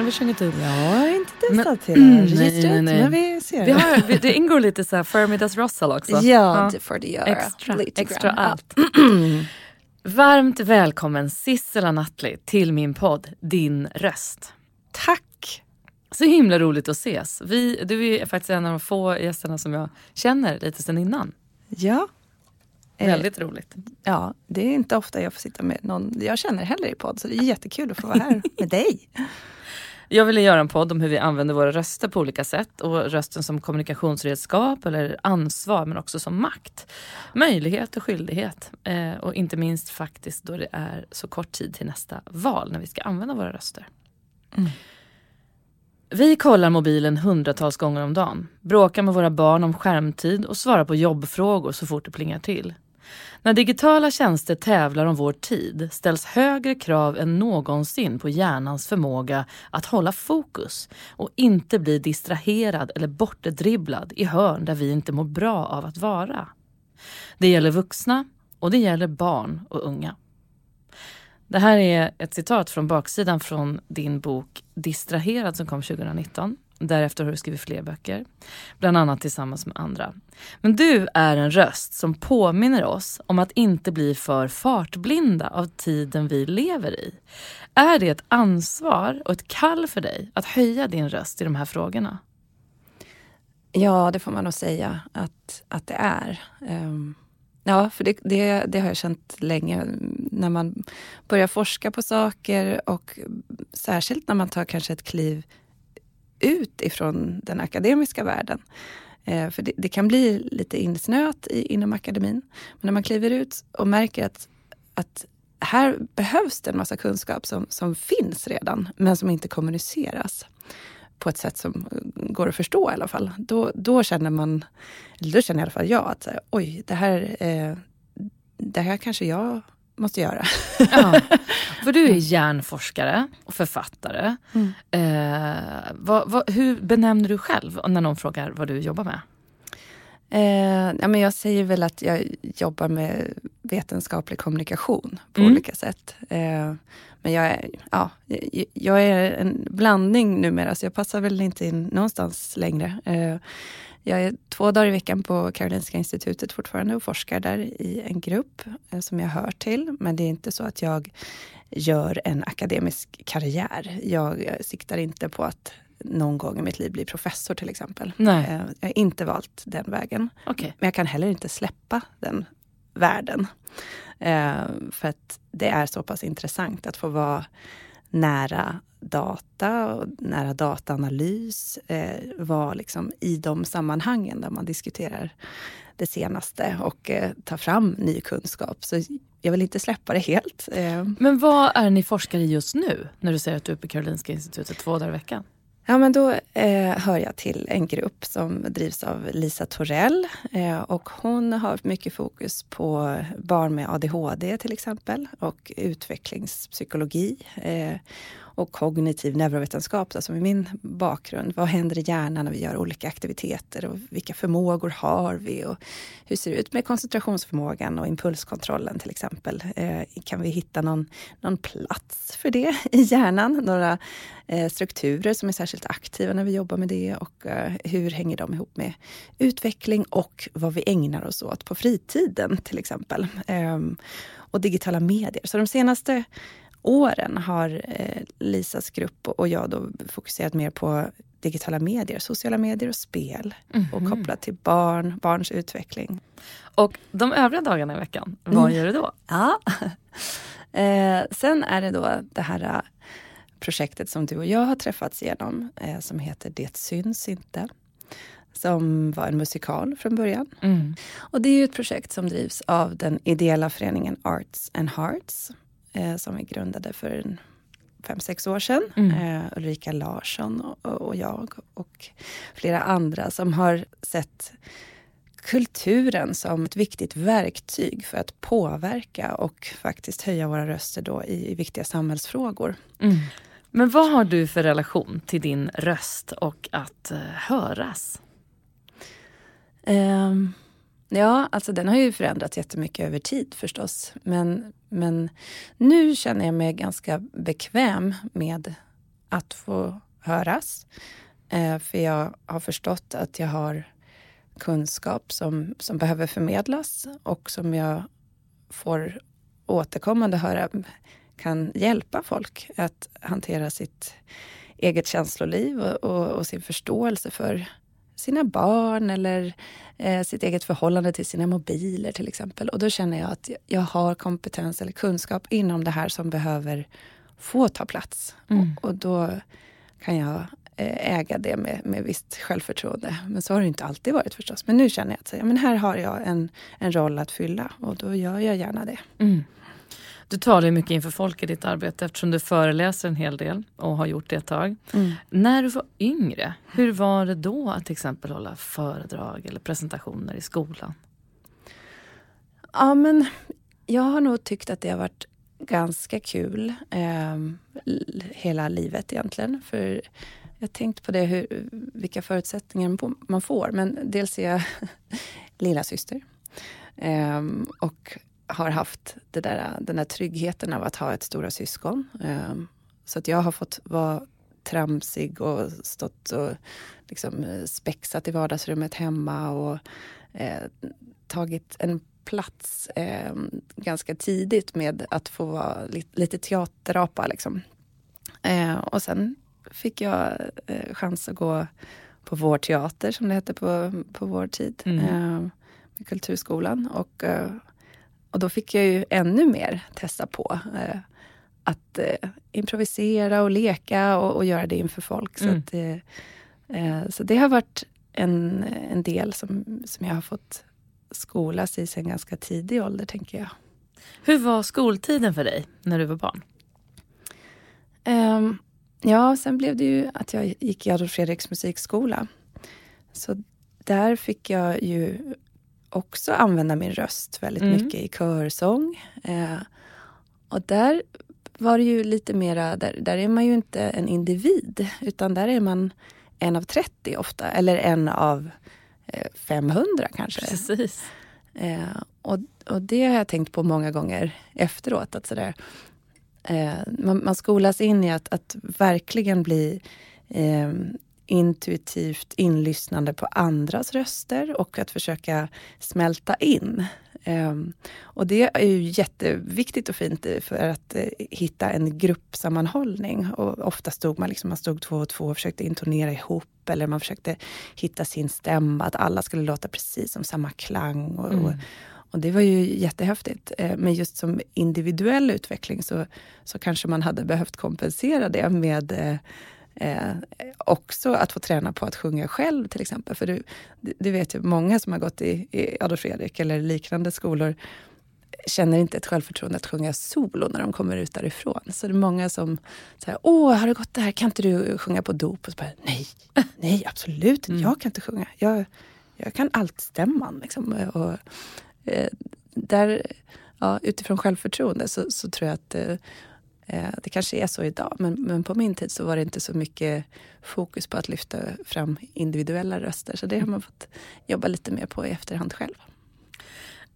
Har vi sjungit upp? Jag har inte testat hela mm, registret, nej, nej, nej. men vi ser. Vi har, vi, det ingår lite så här Fermidas Russell också. ja, det får det göra. Extra, Lite extra allt. Varmt välkommen Sissela Nattli till min podd Din röst. Tack! Så himla roligt att ses. Vi, du är faktiskt en av de få gästerna som jag känner lite sen innan. Ja. Eh, Väldigt roligt. Ja, det är inte ofta jag får sitta med någon jag känner heller i podd, så det är jättekul att få vara här med dig. Jag ville göra en podd om hur vi använder våra röster på olika sätt och rösten som kommunikationsredskap eller ansvar men också som makt. Möjlighet och skyldighet eh, och inte minst faktiskt då det är så kort tid till nästa val när vi ska använda våra röster. Vi kollar mobilen hundratals gånger om dagen, bråkar med våra barn om skärmtid och svarar på jobbfrågor så fort det plingar till. När digitala tjänster tävlar om vår tid ställs högre krav än någonsin på hjärnans förmåga att hålla fokus och inte bli distraherad eller bortdribblad i hörn där vi inte mår bra av att vara. Det gäller vuxna och det gäller barn och unga. Det här är ett citat från baksidan från din bok Distraherad som kom 2019. Därefter har du skrivit fler böcker, bland annat tillsammans med andra. Men du är en röst som påminner oss om att inte bli för fartblinda av tiden vi lever i. Är det ett ansvar och ett kall för dig att höja din röst i de här frågorna? Ja, det får man nog säga att, att det är. Um, ja, för det, det, det har jag känt länge. När man börjar forska på saker och särskilt när man tar kanske ett kliv ut ifrån den akademiska världen. Eh, för det, det kan bli lite insnöat i, inom akademin. Men när man kliver ut och märker att, att här behövs det en massa kunskap som, som finns redan, men som inte kommuniceras på ett sätt som går att förstå i alla fall. Då, då känner man, eller då känner i alla fall jag att oj, det här, eh, det här kanske jag måste göra. Ja, för du är hjärnforskare och författare. Eh, vad, vad, hur benämner du själv när någon frågar vad du jobbar med? Eh, ja, men jag säger väl att jag jobbar med vetenskaplig kommunikation på Mm. olika sätt. Eh, men jag är, ja, jag är en blandning numera, så jag passar väl inte in någonstans längre. Eh, jag är två dagar i veckan på Karolinska institutet fortfarande och forskar där i en grupp eh, som jag hör till. Men det är inte så att jag gör en akademisk karriär. Jag eh, siktar inte på att någon gång i mitt liv bli professor till exempel. Nej. Eh, Jag har inte valt den vägen. Okej. Men jag kan heller inte släppa den världen. För att det är så pass intressant att få vara nära data och nära dataanalys. Eh, vara liksom i de sammanhangen där man diskuterar det senaste och eh, tar fram ny kunskap. Så jag vill inte släppa det helt. Eh, Men vad är ni forskare i just nu när du säger att du är på Karolinska institutet två dagar i veckan? Ja, men då eh, hör jag till en grupp som drivs av Lisa Torell. Eh, och hon har mycket fokus på barn med ADHD till exempel och utvecklingspsykologi. Eh, och kognitiv neurovetenskap, då, som är min bakgrund. Vad händer i hjärnan när vi gör olika aktiviteter och vilka förmågor har vi? Och hur ser det ut med koncentrationsförmågan och impulskontrollen till exempel? Eh, kan vi hitta någon, någon plats för det i hjärnan? Några eh, strukturer som är särskilt aktiva när vi jobbar med det och eh, hur hänger de ihop med utveckling och vad vi ägnar oss åt på fritiden till exempel. Ehm, och digitala medier. Så de senaste åren har eh, Lisas grupp och jag då fokuserat mer på digitala medier, sociala medier och spel. Mhm. Och kopplat till barn, barns utveckling. Och de övriga dagarna i veckan, vad Mm. gör du då? Ja. eh, sen är det då det här eh, projektet som du och jag har träffats igenom eh, som heter Det syns inte. Som var en musikal från början. Mm. Och det är ju ett projekt som drivs av den ideella föreningen Arts and Hearts eh, som vi grundade för fem, sex år sedan. Mm. Eh, Ulrika Larsson och, och jag och flera andra som har sett kulturen som ett viktigt verktyg för att påverka och faktiskt höja våra röster då i, i viktiga samhällsfrågor. Mm. Men vad har du för relation till din röst och att eh, höras? Ehm, ja, alltså den har ju förändrats jättemycket över tid förstås. Men, men nu känner jag mig ganska bekväm med att få höras. Eh, för jag har förstått att jag har kunskap som, som behöver förmedlas och som jag får återkommande höra kan hjälpa folk att hantera sitt eget känsloliv och, och, och sin förståelse för sina barn eller eh, sitt eget förhållande till sina mobiler till exempel. Och då känner jag att jag har kompetens eller kunskap inom det här som behöver få ta plats. Mm. Och, och då kan jag eh, äga det med, med visst självförtroende. Men så har det inte alltid varit förstås. Men nu känner jag att ja, men här har jag en, en roll att fylla och då gör jag gärna det. Mm. Du talar mycket inför folk i ditt arbete eftersom du föreläser en hel del och har gjort det ett tag. När du var yngre, hur var det då att till exempel hålla föredrag eller presentationer i skolan? Ja, men jag har nog tyckt att det har varit ganska kul eh, hela livet egentligen. För jag har tänkt på det, hur, vilka förutsättningar man får- man får. Men dels är jag lilla syster eh, och har haft det där, den där tryggheten av att ha ett stora syskon. Eh, så att jag har fått vara tramsig och stått och liksom eh, spexat i vardagsrummet hemma och eh, tagit en plats eh, ganska tidigt med att få vara lite, lite teaterapa. Liksom. Eh, och sen fick jag eh, chans att gå på vår teater som det hette på, på vår tid. Mm. Kulturskolan. Och, och då fick jag ju ännu mer testa på. Eh, att eh, improvisera och leka och, och göra det inför folk. Så, Mm. att, eh, eh, så det har varit en, en del som, som jag har fått skolas i sen ganska tidig ålder, tänker jag. Hur var skoltiden för dig när du var barn? Ehm, ja, sen blev det ju att jag gick i Adolf Fredriks musikskola. Så där fick jag ju också använda min röst väldigt Mm. mycket i körsång. Eh, och där var det ju lite mera, där, där är man ju inte en individ, utan där är man en av 30 ofta, eller en av eh, 500 kanske. Precis. Eh, och, och det har jag tänkt på många gånger efteråt. Att sådär, eh, man, man skolas in i att, att verkligen bli eh, intuitivt inlyssnande på andras röster och att försöka smälta in. Eh, och det är ju jätteviktigt och fint för att eh, hitta en gruppsammanhållning. Och ofta stod man, liksom, man stod två och två och försökte intonera ihop eller man försökte hitta sin stämma, att alla skulle låta precis som samma klang. Och, och, och det var ju jättehäftigt. Eh, Men just som individuell utveckling så, så kanske man hade behövt kompensera det med eh, också att få träna på att sjunga själv till exempel. För du, du vet ju, många som har gått i, i Adolf Fredrik eller liknande skolor känner inte ett självförtroende att sjunga solo när de kommer ut därifrån. Så det är många som säger, åh, har du gått det här, kan inte du sjunga på dop? Och så bara, nej, nej, absolut inte, jag kan inte sjunga. Jag, jag kan allt stämman. Liksom. Och, eh, där, ja, utifrån självförtroende så, så tror jag att eh, Eh, det kanske är så idag, men, men på min tid så var det inte så mycket fokus på att lyfta fram individuella röster. Så det har man fått jobba lite mer på i efterhand själv.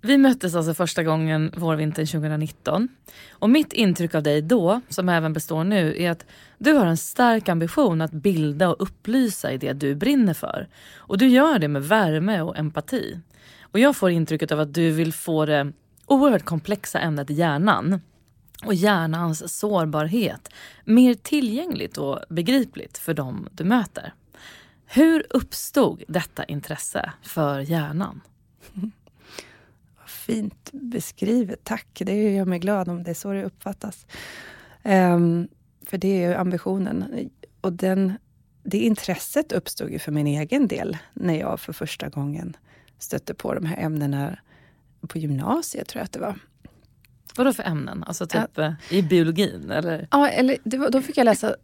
Vi möttes alltså första gången vårvintern 2019. Och mitt intryck av dig då, som även består nu, är att du har en stark ambition att bilda och upplysa i det du brinner för. Och du gör det med värme och empati. Och jag får intrycket av att du vill få det oerhört komplexa ämnet hjärnan och hjärnans sårbarhet mer tillgängligt och begripligt för dem du möter. Hur uppstod detta intresse för hjärnan? Fint beskrivet, tack. Det gör mig glad om det är så det uppfattas. Um, för det är ju ambitionen. Och den, det intresset uppstod ju för min egen del när jag för första gången stötte på de här ämnena på gymnasiet, tror jag att det var. Vadå för ämnen? Alltså typ ja. i biologin? Eller? Ja, eller var, då fick jag läsa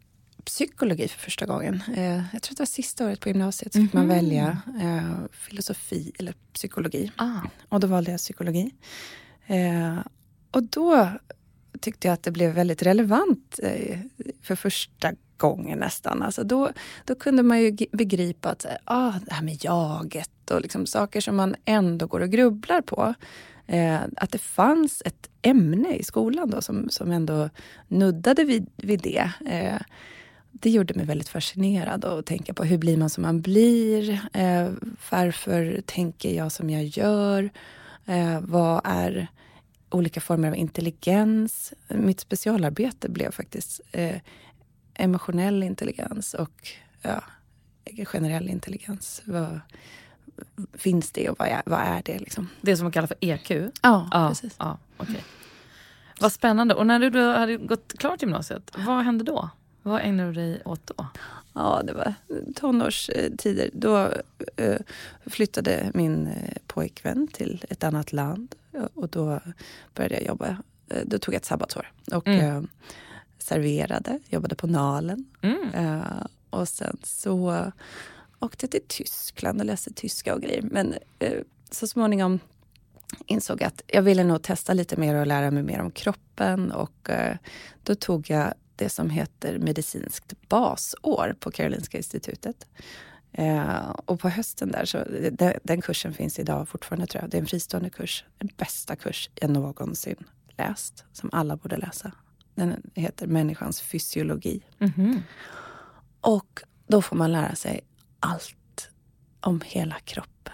psykologi för första gången. Eh, jag tror att det var sista året på gymnasiet. Så fick mm -hmm. man mhm. välja eh, filosofi eller psykologi. Ah. Och då valde jag psykologi. Eh, och då tyckte jag att det blev väldigt relevant eh, för första gången nästan. Alltså då, då kunde man ju begripa att ah, det här med jaget och liksom saker som man ändå går och grubblar på. Eh, att det fanns ett ämne i skolan då som, som ändå nuddade vid, vid det. Eh, det gjorde mig väldigt fascinerad att tänka på hur blir man som man blir? Eh, varför tänker jag som jag gör? Eh, vad är olika former av intelligens? Mitt specialarbete blev faktiskt eh, emotionell intelligens och ja, generell intelligens. Var, finns det och vad är, vad är det? Liksom? Det som man kallar för EQ? Ja, ja precis. Ja, okay. Vad spännande. Och när du då hade gått klart gymnasiet, vad hände då? Vad ägnade du dig åt då? Ja, det var tonårstider. Då uh, flyttade min uh, pojkvän till ett annat land och då började jag jobba. Då tog jag ett sabbatsår och mm. serverade, jobbade på Nalen. Mm. och sen så åkte jag till Tyskland och läste tyska och grejer. Men så småningom insåg att jag ville nog testa lite mer och lära mig mer om kroppen. Och då tog jag det som heter medicinskt basår på Karolinska institutet. Eh, och på hösten där, så den, den, kursen finns idag fortfarande tror jag. Det är en fristående kurs. Den bästa kurs jag någonsin läst, som alla borde läsa. Den heter Människans fysiologi. Mm -hmm. Och då får man lära sig allt om hela kroppen.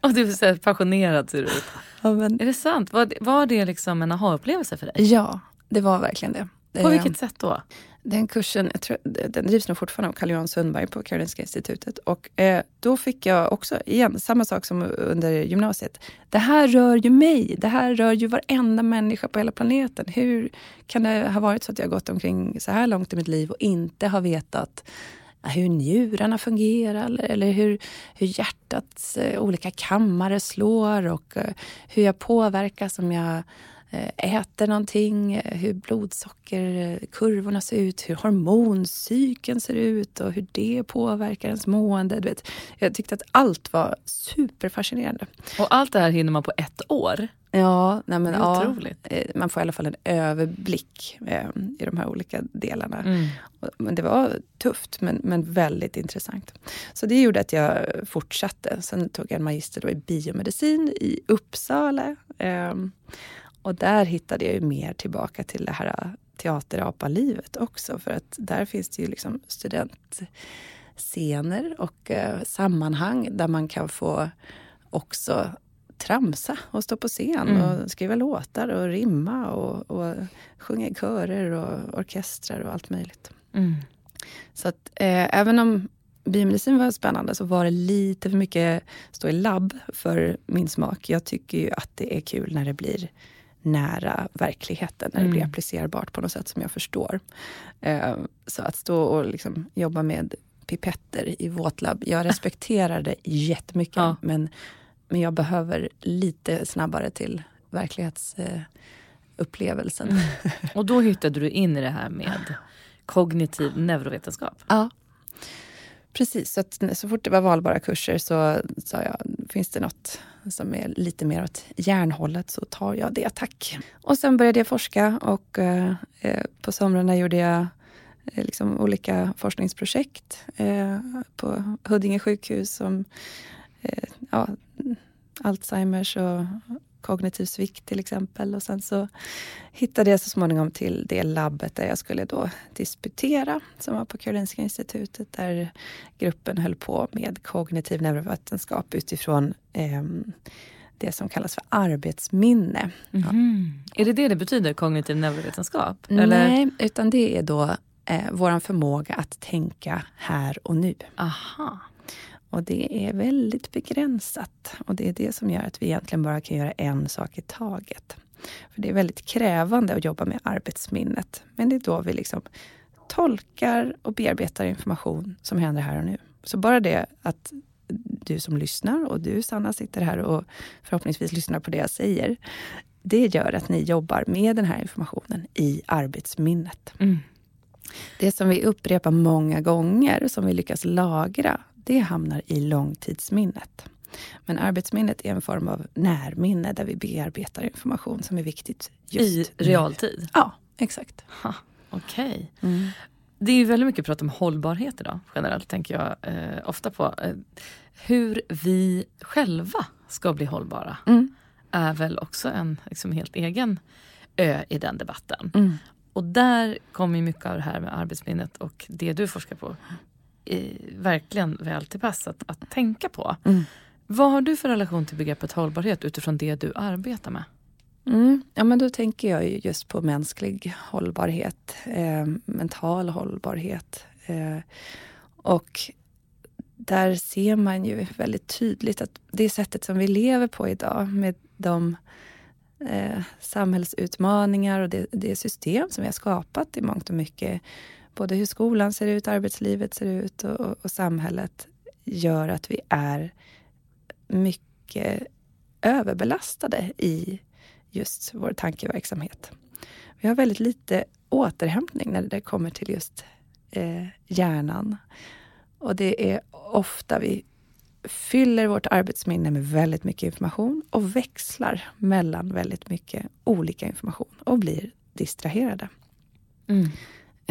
Och du så passionerad ser du ut. Ja, men... Är det sant? Var, var det liksom en aha-upplevelse för dig? Ja, det var verkligen det. På vilket sätt då? Den kursen jag tror, den drivs nog fortfarande av Carl-Johan Sundberg på Karolinska institutet. Och eh, då fick jag också, igen, samma sak som under gymnasiet. Det här rör ju mig. Det här rör ju varenda människa på hela planeten. Hur kan det ha varit så att jag gått omkring så här långt i mitt liv och inte har vetat hur njurarna fungerar eller, eller hur, hur hjärtats eh, olika kammare slår och eh, hur jag påverkas om jag eh, äter någonting, hur blodsockerkurvorna ser ut, hur hormoncykeln ser ut och hur det påverkar ens mående. Du vet, jag tyckte att allt var superfascinerande. Och allt det här hinner man på ett år? Ja, nej men, ja. Eh, man får i alla fall en överblick eh, i de här olika delarna. Mm. Men det var tufft, men, men väldigt intressant. Så det gjorde att jag fortsatte. Sen tog jag en magister då i biomedicin i Uppsala. Eh, och där hittade jag ju mer tillbaka till det här teaterapalivet också. För att där finns det ju liksom studentscener och eh, sammanhang där man kan få också tramsa och stå på scen mm. och skriva låtar och rimma och, och sjunga i körer och orkestrar och allt möjligt. Mm. Så att eh, även om biomedicin var spännande så var det lite för mycket stå i labb för min smak. Jag tycker ju att det är kul när det blir nära verkligheten, när det blir mm. applicerbart på något sätt som jag förstår. Eh, så att stå och liksom jobba med pipetter i våtlabb, jag respekterar det jättemycket ja. men, men jag behöver lite snabbare till verklighetsupplevelsen. Eh, mm. Och då hittade du in i det här med kognitiv neurovetenskap? Ja. Precis, så, att, så fort det var valbara kurser så sa jag, finns det något som är lite mer åt järnhållet så tar jag det, tack. Och sen började jag forska och eh, eh på somrarna gjorde jag eh, liksom olika forskningsprojekt eh, på Huddinge sjukhus som eh, ja, Alzheimers och kognitiv svikt till exempel. Och sen så hittade jag så småningom till det labbet där jag skulle då disputera, som var på Karolinska institutet, där gruppen höll på med kognitiv neurovetenskap utifrån eh, det som kallas för arbetsminne. Mm -hmm. ja. Är det det det betyder, kognitiv neurovetenskap? Eller? Nej, utan det är då eh, vår förmåga att tänka här och nu. Aha. Och det är väldigt begränsat. Och det är det som gör att vi egentligen bara kan göra en sak i taget. För det är väldigt krävande att jobba med arbetsminnet. Men det är då vi liksom tolkar och bearbetar information som händer här och nu. Så bara det att du som lyssnar och du Sanna sitter här och förhoppningsvis lyssnar på det jag säger. Det gör att ni jobbar med den här informationen i arbetsminnet. Mm. Det som vi upprepar många gånger, som vi lyckas lagra, det hamnar i långtidsminnet. Men arbetsminnet är en form av närminne där vi bearbetar information som är viktigt I realtid? Ja, exakt. Okej. Okay. Mm. Det är väldigt mycket prat om hållbarhet idag, generellt tänker jag eh, ofta på. Eh, hur vi själva ska bli hållbara mm. är väl också en liksom, helt egen ö i den debatten. Mm. Och där kommer mycket av det här med arbetsminnet och det du forskar på verkligen väl till pass att, att tänka på. Mm. Vad har du för relation till begreppet hållbarhet utifrån det du arbetar med? Mm. Ja, men då tänker jag just på mänsklig hållbarhet, eh, mental hållbarhet. Eh, och där ser man ju väldigt tydligt att det sättet som vi lever på idag med de eh, samhällsutmaningar och det, det, system som vi har skapat i mångt och mycket. Både hur skolan ser ut, arbetslivet ser ut och, och, och samhället gör att vi är mycket överbelastade i just vår tankeverksamhet. Vi har väldigt lite återhämtning när det kommer till just eh, hjärnan. Och det är ofta vi fyller vårt arbetsminne med väldigt mycket information och växlar mellan väldigt mycket olika information och blir distraherade. Mm.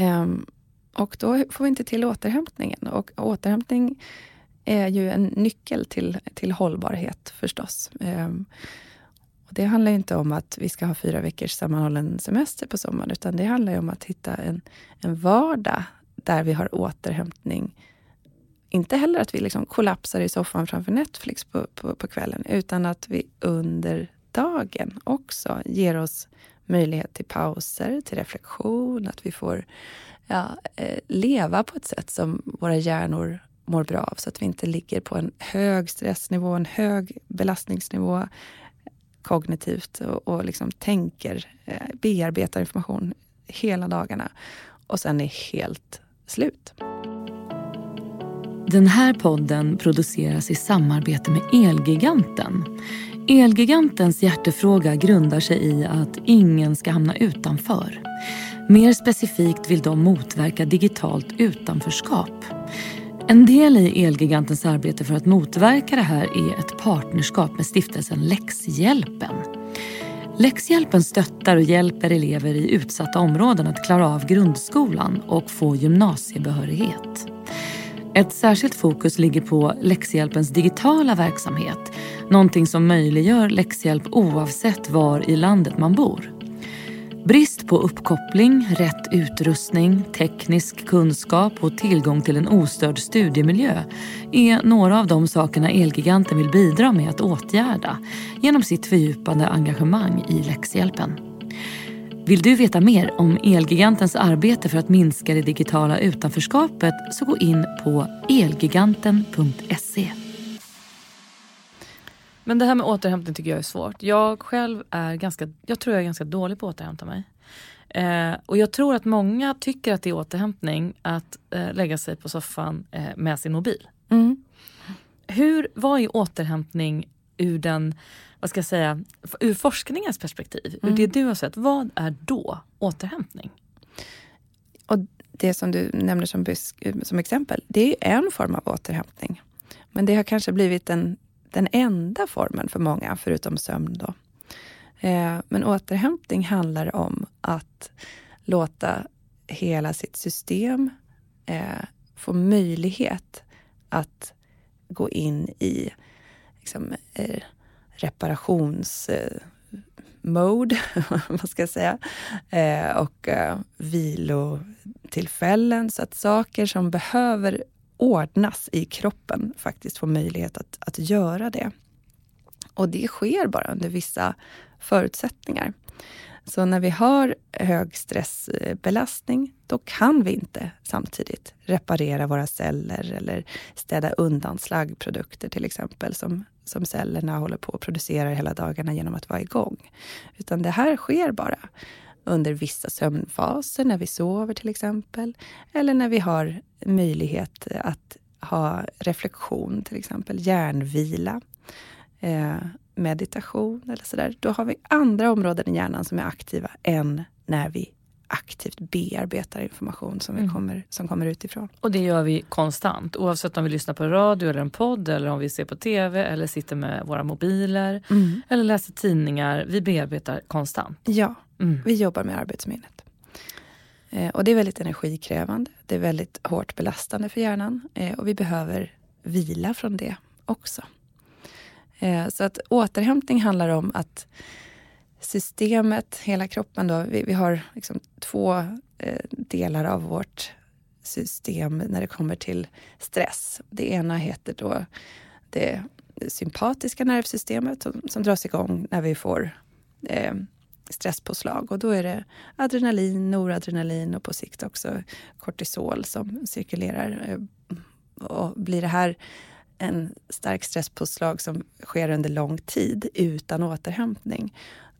Um, och då får vi inte till återhämtningen. Och återhämtning är ju en nyckel till, till hållbarhet förstås. Um, och det handlar inte om att vi ska ha fyra veckors sammanhållen semester på sommaren, utan det handlar om att hitta en, en vardag där vi har återhämtning. Inte heller att vi liksom kollapsar i soffan framför Netflix på, på, på kvällen, utan att vi under dagen också ger oss möjlighet till pauser, till reflektion, att vi får ja, eh, leva på ett sätt som våra hjärnor mår bra av, så att vi inte ligger på en hög stressnivå, en hög belastningsnivå, eh, kognitivt och, och liksom tänker, eh, bearbetar information hela dagarna och sen är helt slut. Den här podden produceras i samarbete med Elgiganten. Elgigantens hjärtefråga grundar sig i att ingen ska hamna utanför. Mer specifikt vill de motverka digitalt utanförskap. En del i Elgigantens arbete för att motverka det här är ett partnerskap med stiftelsen Läxhjälpen. Läxhjälpen stöttar och hjälper elever i utsatta områden att klara av grundskolan och få gymnasiebehörighet. Ett särskilt fokus ligger på läxhjälpens digitala verksamhet. Någonting som möjliggör läxhjälp oavsett var i landet man bor. Brist på uppkoppling, rätt utrustning, teknisk kunskap och tillgång till en ostörd studiemiljö är några av de sakerna Elgiganten vill bidra med att åtgärda genom sitt fördjupade engagemang i läxhjälpen. Vill du veta mer om Elgigantens arbete för att minska det digitala utanförskapet så gå in på elgiganten.se. Men det här med återhämtning tycker jag är svårt. Jag själv är ganska, jag tror jag är ganska dålig på att återhämta mig. Eh, och jag tror att många tycker att det är återhämtning att eh, lägga sig på soffan eh, med sin mobil. Mm. Hur, vad är återhämtning ur den, vad ska jag säga, ur forskningens perspektiv? Mm. Ur det du har sett, vad är då återhämtning? Och det som du nämner som, som exempel, det är en form av återhämtning. Men det har kanske blivit en den enda formen för många, förutom sömn. Då. Eh, men återhämtning handlar om att låta hela sitt system eh, få möjlighet att gå in i liksom, eh, reparationsmode, vad ska jag säga, eh, och eh, vilotillfällen. Så att saker som behöver ordnas i kroppen faktiskt får möjlighet att, att göra det. Och det sker bara under vissa förutsättningar. Så när vi har hög stressbelastning, då kan vi inte samtidigt reparera våra celler eller städa undan slaggprodukter till exempel, som, som cellerna håller på att producera hela dagarna genom att vara igång. Utan det här sker bara under vissa sömnfaser, när vi sover till exempel. Eller när vi har möjlighet att ha reflektion, till exempel hjärnvila. Eh, meditation eller sådär, då har vi andra områden i hjärnan som är aktiva än när vi aktivt bearbetar information som, vi mm. kommer, som kommer utifrån. Och det gör vi konstant oavsett om vi lyssnar på radio eller en podd eller om vi ser på tv eller sitter med våra mobiler mm. eller läser tidningar. Vi bearbetar konstant. Ja, mm. vi jobbar med arbetsminnet. Eh, och det är väldigt energikrävande. Det är väldigt hårt belastande för hjärnan eh, och vi behöver vila från det också. Eh, så att återhämtning handlar om att systemet, hela kroppen då, vi, vi har liksom två eh, delar av vårt system när det kommer till stress. Det ena heter då det sympatiska nervsystemet som, som dras igång när vi får eh, stresspåslag. Och då är det adrenalin, noradrenalin och på sikt också kortisol som cirkulerar. Eh, och blir det här en stark stresspåslag som sker under lång tid utan återhämtning,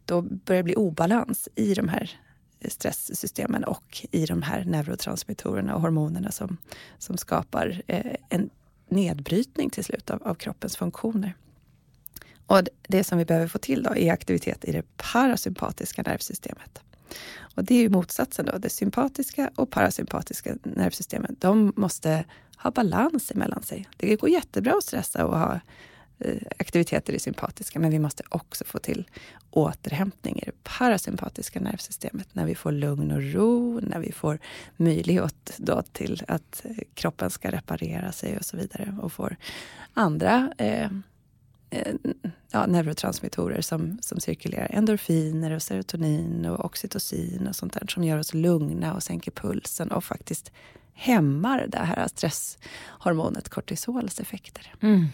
då börjar det bli obalans i de här stresssystemen och i de här neurotransmittorerna och hormonerna som, som skapar eh, en nedbrytning till slut av, av, kroppens funktioner. Och det som vi behöver få till då är aktivitet i det parasympatiska nervsystemet. Och det är ju motsatsen då. Det sympatiska och parasympatiska nervsystemet, de måste ha balans emellan sig. Det går jättebra att stressa och ha Eh, aktiviteter i sympatiska, men vi måste också få till återhämtning i det parasympatiska nervsystemet. När vi får lugn och ro, när vi får möjlighet då till att eh, kroppen ska reparera sig och så vidare och får andra eh, eh, ja, neurotransmittorer som, som cirkulerar. Endorfiner och serotonin och oxytocin och sånt där som gör oss lugna och sänker pulsen och faktiskt hämmar det här stresshormonet kortisols effekter. Mm.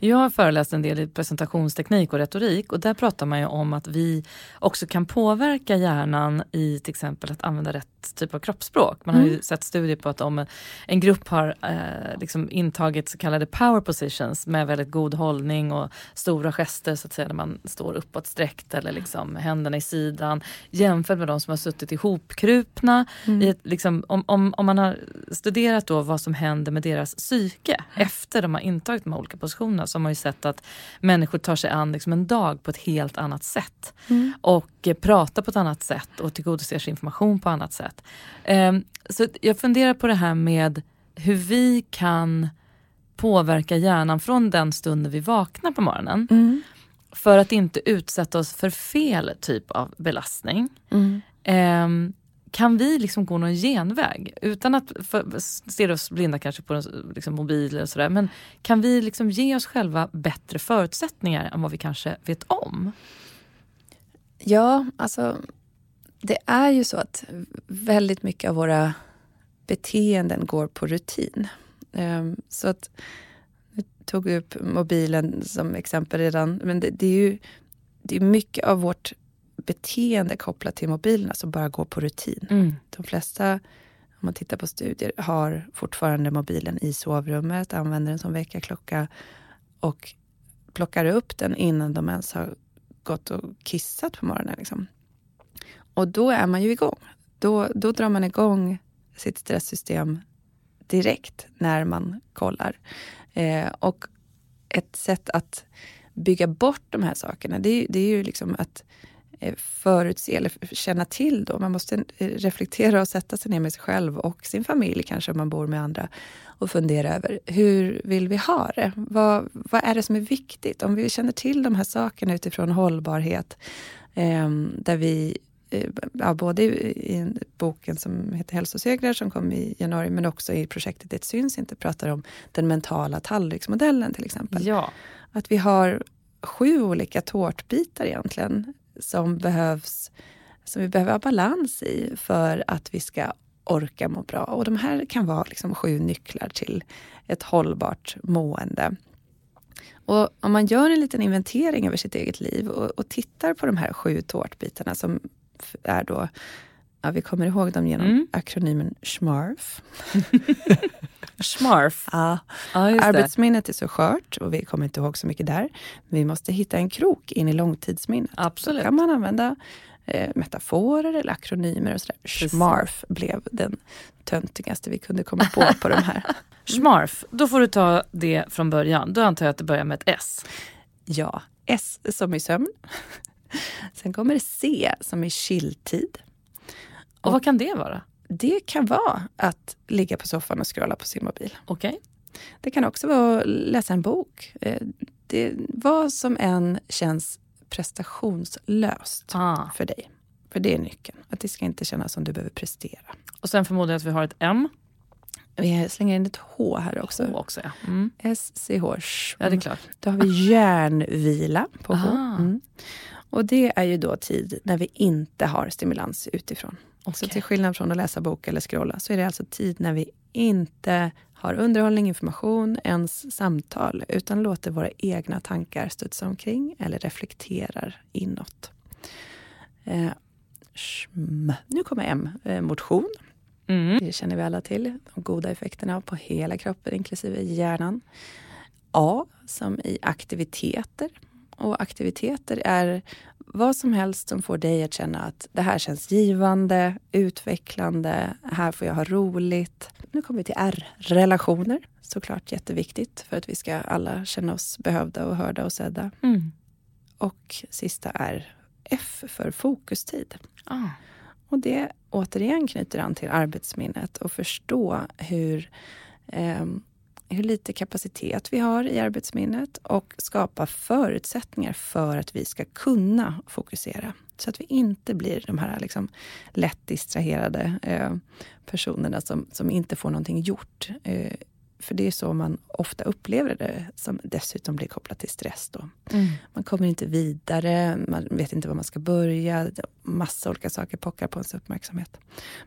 Jag har föreläst en del i presentationsteknik och retorik och där pratar man ju om att vi också kan påverka hjärnan i till exempel att använda rätt typ av kroppsspråk. Man har ju mm. sett studier på att om en grupp har eh, liksom intagit så kallade power positions med väldigt god hållning och stora gester så att säga när man står uppåt sträckt eller liksom händerna i sidan jämfört med de som har suttit ihopkrupna. Mm. I ett, liksom, om, om, om man har studerat då vad som händer med deras psyke efter de har intagit de här olika positionerna organisationerna så har man ju sett att människor tar sig an liksom en dag på ett helt annat sätt. Mm. Och pratar på ett annat sätt och tillgodoser sig information på annat sätt. Um, så jag funderar på det här med hur vi kan påverka hjärnan från den stunden vi vaknar på morgonen. Mm. För att inte utsätta oss för fel typ av belastning. Mm. Kan vi liksom gå någon genväg utan att stirra oss blinda kanske på liksom mobiler och sådär. Men kan vi liksom ge oss själva bättre förutsättningar än vad vi kanske vet om? Ja, alltså det är ju så att väldigt mycket av våra beteenden går på rutin. Ehm, så att, jag tog upp mobilen som exempel redan, men det, det är ju det är mycket av vårt beteende kopplat till mobilerna som bara går på rutin. Mm. De flesta, om man tittar på studier, har fortfarande mobilen i sovrummet, använder den som väckarklocka och plockar upp den innan de ens har gått och kissat på morgonen. Liksom. Och då är man ju igång. Då, då drar man igång sitt stresssystem direkt när man kollar. Eh, och ett sätt att bygga bort de här sakerna, det, det är ju liksom att förutse eller känna till då. Man måste eh, reflektera och sätta sig ner med sig själv och sin familj kanske om man bor med andra och fundera över hur vill vi ha det? Vad, vad är det som är viktigt? Om vi känner till de här sakerna utifrån hållbarhet eh, där vi eh, Ja, både i boken som heter Hälsosegrar som kom i januari men också i projektet Det syns inte pratar om den mentala tallriksmodellen till exempel. Ja. Att vi har sju olika tårtbitar egentligen som behövs som vi behöver ha balans i för att vi ska orka må bra. Och de här kan vara liksom sju nycklar till ett hållbart mående. Och om man gör en liten inventering över sitt eget liv och, och tittar på de här sju tårtbitarna som är då, ja, vi kommer ihåg dem genom Mm. akronymen SMARF. Schmarf. Ja. Ja. Arbetsminnet är så skört och vi kommer inte ihåg så mycket där. Vi måste hitta en krok in i långtidsminnet. Absolut. Då kan man använda eh, metaforer eller akronymer och sådär. SMARF blev den töntigaste vi kunde komma på på de här. Schmarf, då får du ta det från början. Då antar jag att det börjar med ett S. Ja, S som i sömn. Sen kommer det C som i chilltid. Och vad kan det vara? Det kan vara att ligga på soffan och scrolla på sin mobil. Okej. Det kan också vara att läsa en bok. Eh, Det, vad som än känns prestationslöst Ah. för dig. För det är nyckeln. Att det ska inte kännas som du behöver prestera. Och sen förmodar jag att vi har ett M. Vi slänger in ett H här också. H också ja. Mm. SCH. Ja, det är klart. Då har vi hjärnvila på H. Ah. Mm. Och det är ju då tid när vi inte har stimulans utifrån. Så Okej. till skillnad från att läsa bok eller scrolla så är det alltså tid när vi inte har underhållning, information, ens samtal utan låter våra egna tankar studsa omkring eller reflekterar inåt. Eh, shm. Nu kommer M, eh, motion. Mm. Det känner vi alla till. De goda effekterna på hela kroppen, inklusive hjärnan. A som i aktiviteter. Och aktiviteter är vad som helst som får dig att känna att det här känns givande, utvecklande, här får jag ha roligt. Nu kommer vi till R, relationer. Såklart jätteviktigt för att vi ska alla känna oss behövda och hörda och sedda. Mm. Och sista är F för fokustid. Ah. Och det återigen knyter an till arbetsminnet och förstå hur, eh, hur lite kapacitet vi har i arbetsminnet och skapa förutsättningar för att vi ska kunna fokusera. Så att vi inte blir de här liksom lätt distraherade eh, personerna som, som inte får någonting gjort. Eh, för det är så man ofta upplever det, som dessutom blir kopplat till stress. Då. Mm. Man kommer inte vidare, man vet inte var man ska börja. Massa olika saker pockar på ens uppmärksamhet.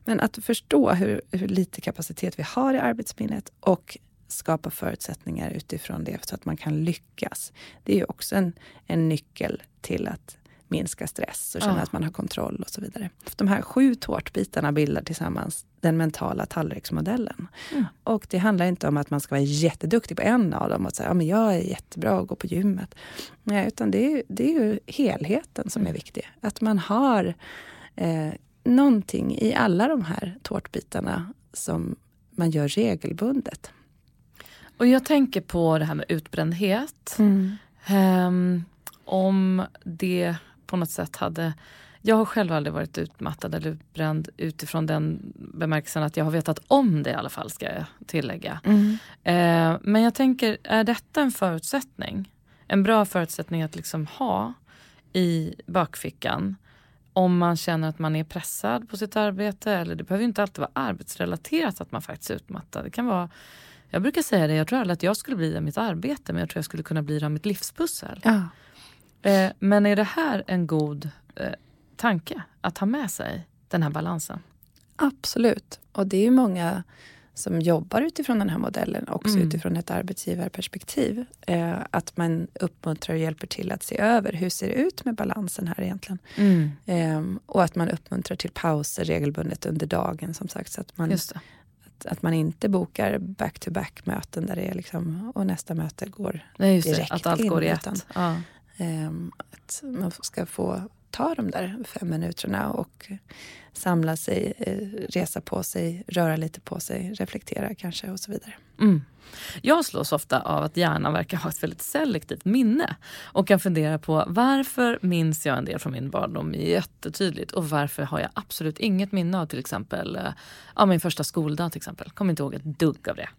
Men att förstå hur, hur lite kapacitet vi har i arbetsminnet och skapa förutsättningar utifrån det så att man kan lyckas. Det är ju också en, en nyckel till att minska stress och känna Ja. att man har kontroll och så vidare. De här sju tårtbitarna bildar tillsammans den mentala tallriksmodellen. Mm. Och det handlar inte om att man ska vara jätteduktig på en av dem och säga ja, men jag är jättebra och går på gymmet. Nej, utan det är, det är ju helheten som är viktig. Att man har eh, någonting i alla de här tårtbitarna som man gör regelbundet. Och jag tänker på det här med utbrändhet. Ehm, om det på något sätt hade... Jag har själv aldrig varit utmattad eller utbränd utifrån den bemärkelsen att jag har vetat om det i alla fall, ska jag tillägga. Eh, men jag tänker, är detta en förutsättning? En bra förutsättning att liksom ha i bakfickan om man känner att man är pressad på sitt arbete. Eller det behöver inte alltid vara arbetsrelaterat att man faktiskt är utmattad. Det kan vara, jag brukar säga det, jag tror aldrig att jag skulle bli det i mitt arbete men jag tror jag skulle kunna bli det av mitt livspussel. Ja. Eh, men är det här en god eh, tanke att ha med sig, den här balansen? Absolut. Och det är ju många som jobbar utifrån den här modellen också Mm. utifrån ett arbetsgivarperspektiv. Eh, att man uppmuntrar och hjälper till att se över hur ser det ut med balansen här egentligen. Eh, och att man uppmuntrar till pauser regelbundet under dagen som sagt. Så att man. Att, att man inte bokar back-to-back möten där det är liksom, och nästa möte går Nej, det. direkt Att allt in, går i ett. Ja. Ehm, att man ska få ta de där fem minuterna och samla sig, eh, resa på sig, röra lite på sig, reflektera kanske och så vidare. Mm. Jag slås ofta av att hjärnan verkar ha ett väldigt selektivt minne och kan fundera på varför minns jag en del från min barndom jättetydligt och varför har jag absolut inget minne av till exempel eh, ja, min första skoldag till exempel. Kommer inte ihåg ett dugg av det.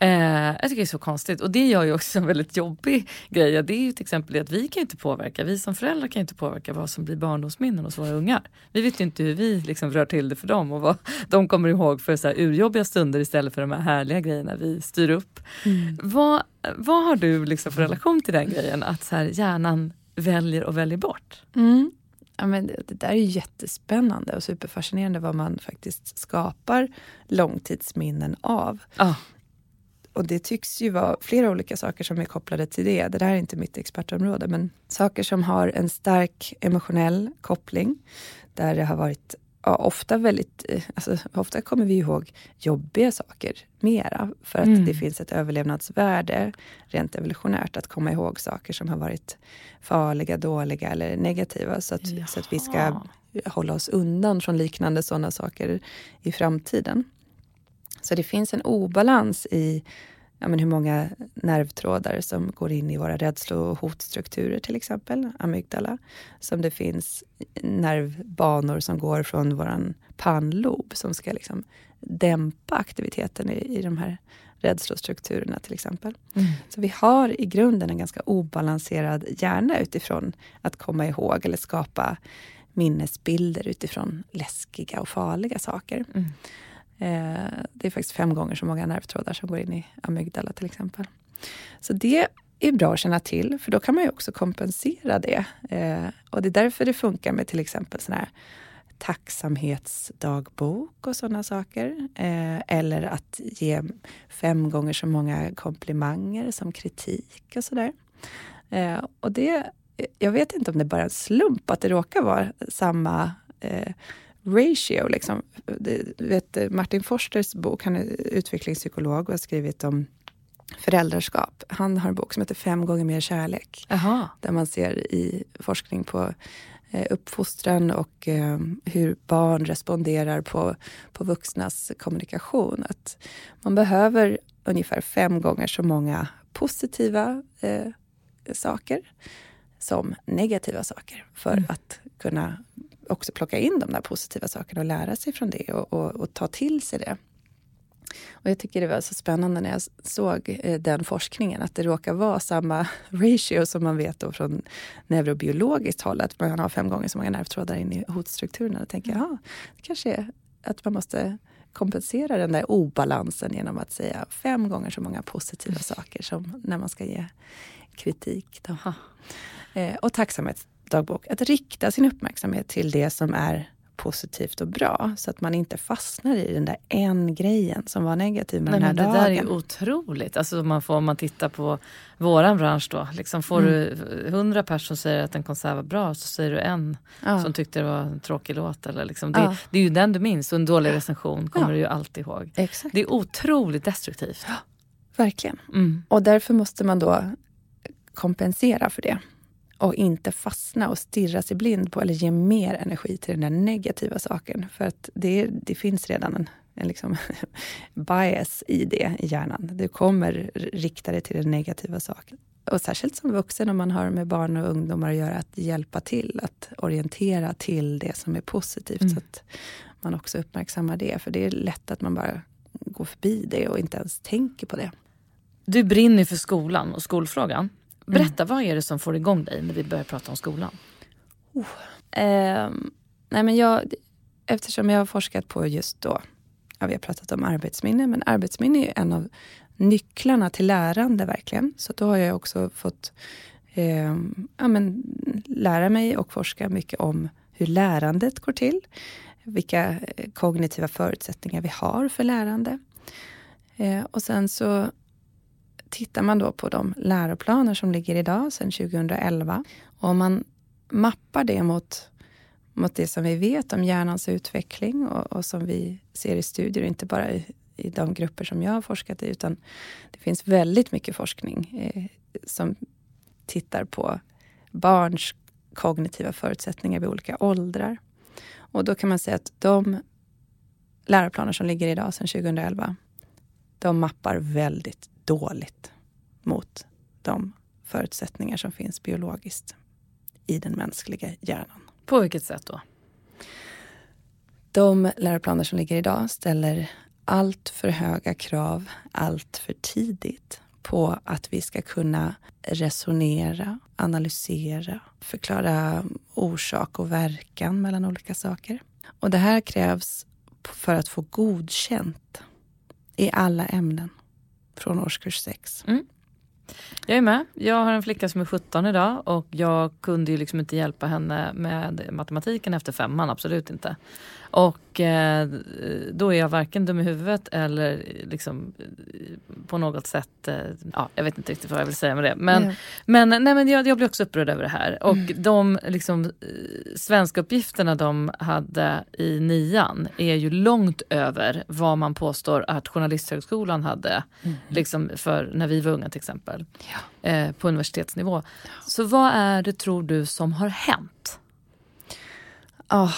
Eh, jag tycker det är så konstigt och det gör ju också en väldigt jobbig grej. Det är ju till exempel det att vi kan inte påverka, vi som föräldrar kan inte påverka vad som blir barndomsminnen hos våra ungar. Vi vet ju inte hur vi liksom rör till det för dem och vad de kommer ihåg för så här urjobbiga stunder istället för de här härliga grejerna vi styr upp. Vad, vad har du liksom för relation till den grejen att så här, hjärnan väljer och väljer bort? Mm. Ja, men det, det där är jättespännande och superfascinerande vad man faktiskt skapar långtidsminnen av. Ja. och det tycks ju vara flera olika saker som är kopplade till det. Det där är inte mitt expertområde, men saker som har en stark emotionell koppling, där det har varit ja, ofta väldigt, eh, alltså, ofta kommer vi ihåg jobbiga saker mera, för att mm. det finns ett överlevnadsvärde rent evolutionärt att komma ihåg saker som har varit farliga, dåliga eller negativa, så att, så att vi ska hålla oss undan från liknande sådana saker i framtiden. Så det finns en obalans i ja, men hur många nervtrådar som går in i våra rädslo och hotstrukturer till exempel, amygdala. Som det finns nervbanor som går från våran pannlob som ska liksom dämpa aktiviteten i, i de här rädslostrukturerna till exempel. Mm. Så vi har i grunden en ganska obalanserad hjärna utifrån att komma ihåg eller skapa minnesbilder utifrån läskiga och farliga saker. Mm. Eh, det är faktiskt fem gånger så många nervtrådar som går in i amygdala till exempel. Så det är bra att känna till, för då kan man ju också kompensera det. Eh, och det är därför det funkar med till exempel sån här tacksamhetsdagbok och sådana saker. Eh, eller att ge fem gånger så många komplimanger som kritik och sådär. Eh, och det, jag vet inte om det bara är en slump att det råkar vara samma eh, ratio. Liksom. Vet, Martin Forsters bok, han är utvecklingspsykolog och har skrivit om föräldraskap. Han har en bok som heter Fem gånger mer kärlek. Aha. Där man ser i forskning på eh, uppfostran och eh, hur barn responderar på, på vuxnas kommunikation. Att man behöver ungefär fem gånger så många positiva eh, saker som negativa saker för mm. att kunna också plocka in de där positiva sakerna och lära sig från det och, och, och ta till sig det. Och jag tycker det var så spännande när jag såg eh, den forskningen, att det råkar vara samma ratio som man vet då från neurobiologiskt håll, att man har fem gånger så många nervtrådar in i hotstrukturerna. Då tänker jag, ja, det kanske är att man måste kompensera den där obalansen genom att säga fem gånger så många positiva saker som när man ska ge kritik. Då. Eh, och tacksamhet dagbok, att rikta sin uppmärksamhet till det som är positivt och bra. Så att man inte fastnar i den där en grejen som var negativ med Nej, den här det dagen. Det där är otroligt. Alltså man får, om man tittar på våran bransch då. Liksom får mm. du hundra personer som säger att en konsert var bra så säger du en ja. som tyckte det var en tråkig låt. Eller liksom. det, ja. det är ju den du minns och en dålig recension kommer ja. du ju alltid ihåg. Exakt. Det är otroligt destruktivt. verkligen. Mm. Och därför måste man då kompensera för det och inte fastna och stirra sig blind på eller ge mer energi till den där negativa saken. För att det, det finns redan en, en liksom bias i det i hjärnan. Du kommer rikta dig till den negativa saken. Och särskilt som vuxen om man har med barn och ungdomar att göra, att hjälpa till, att orientera till det som är positivt. Mm. Så att man också uppmärksammar det. För det är lätt att man bara går förbi det och inte ens tänker på det. Du brinner för skolan och skolfrågan. Berätta, mm. vad är det som får igång dig när vi börjar prata om skolan? Oh. Eh, nej men jag, eftersom jag har forskat på just då, ja, vi har pratat om arbetsminne, men arbetsminne är en av nycklarna till lärande verkligen. Så då har jag också fått eh, ja, men, lära mig och forska mycket om hur lärandet går till. Vilka eh, kognitiva förutsättningar vi har för lärande. Eh, och sen så tittar man då på de läroplaner som ligger idag sedan 2011 och om man mappar det mot, mot det som vi vet om hjärnans utveckling och, och som vi ser i studier, inte bara i, i, de grupper som jag har forskat i, utan det finns väldigt mycket forskning eh, som tittar på barns kognitiva förutsättningar vid olika åldrar. Och då kan man säga att de läroplaner som ligger idag sedan 2011, de mappar väldigt dåligt mot de förutsättningar som finns biologiskt i den mänskliga hjärnan. På vilket sätt då? De läroplaner som ligger idag ställer allt för höga krav allt för tidigt på att vi ska kunna resonera, analysera, förklara orsak och verkan mellan olika saker. Och det här krävs för att få godkänt i alla ämnen från årskurs 6. Mm. Jag är med. Jag har en flicka som är 17 idag och jag kunde ju liksom inte hjälpa henne med matematiken efter femman, absolut inte. Och eh, då är jag varken dum i huvudet eller liksom på något sätt, eh, ja jag vet inte riktigt vad jag vill säga med det. Men, mm. men, nej, men jag, jag blir också upprörd över det här. Och mm. de liksom, svenska uppgifterna de hade i nian är ju långt över vad man påstår att Journalisthögskolan hade mm. liksom för när vi var unga till exempel. Ja. Eh, på universitetsnivå. Ja. Så vad är det tror du som har hänt? Oh,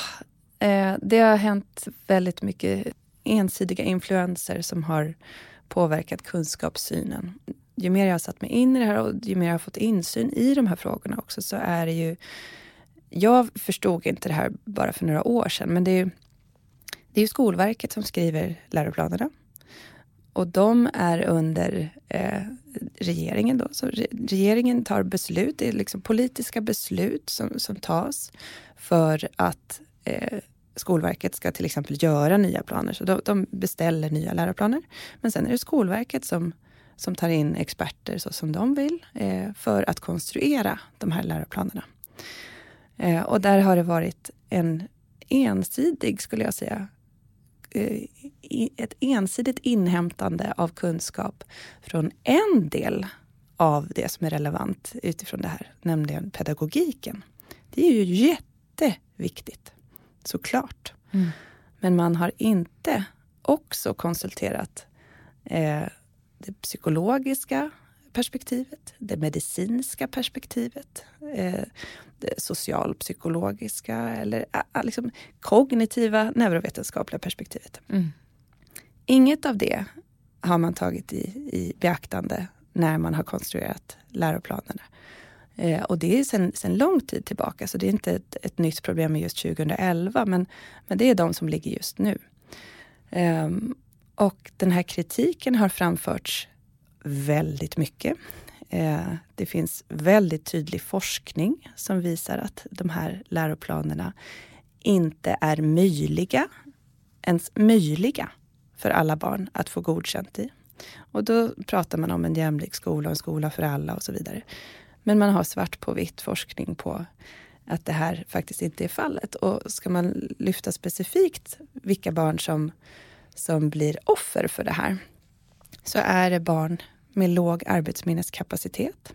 Eh, det har hänt väldigt mycket ensidiga influenser som har påverkat kunskapssynen. Ju mer jag har satt mig in i det här och ju mer jag har fått insyn i de här frågorna också så är det ju... Jag förstod inte det här bara för några år sedan men det är ju, det är ju Skolverket som skriver läroplanerna. Och de är under eh, regeringen. Då. Så re regeringen tar beslut, det är liksom politiska beslut som, som tas för att eh, Skolverket ska till exempel göra nya planer. Så de, de, beställer nya läroplaner. Men sen är det Skolverket som, som tar in experter så som de vill eh, för att konstruera de här läroplanerna. Eh, och där har det varit en ensidig, skulle jag säga, eh, ett ensidigt inhämtande av kunskap från en del av det som är relevant utifrån det här, nämligen pedagogiken. Det är ju jätteviktigt såklart. Mm. Men man har inte också konsulterat eh, det psykologiska perspektivet, det medicinska perspektivet, eh, det socialpsykologiska eller eh, liksom kognitiva neurovetenskapliga perspektivet. Mm. Inget av det har man tagit i, i beaktande när man har konstruerat läroplanerna. Eh, och det är sen, sen lång tid tillbaka, så det är inte ett, ett nytt problem med just 2011, men, men det är de som ligger just nu. Eh, och den här kritiken har framförts väldigt mycket. Eh, det finns väldigt tydlig forskning som visar att de här läroplanerna inte är möjliga, ens möjliga för alla barn att få godkänt i. Och då pratar man om en jämlik skola, en skola för alla och så vidare. Men man har svart på vitt forskning på att det här faktiskt inte är fallet. Och ska man lyfta specifikt vilka barn som, som blir offer för det här så är det barn med låg arbetsminneskapacitet.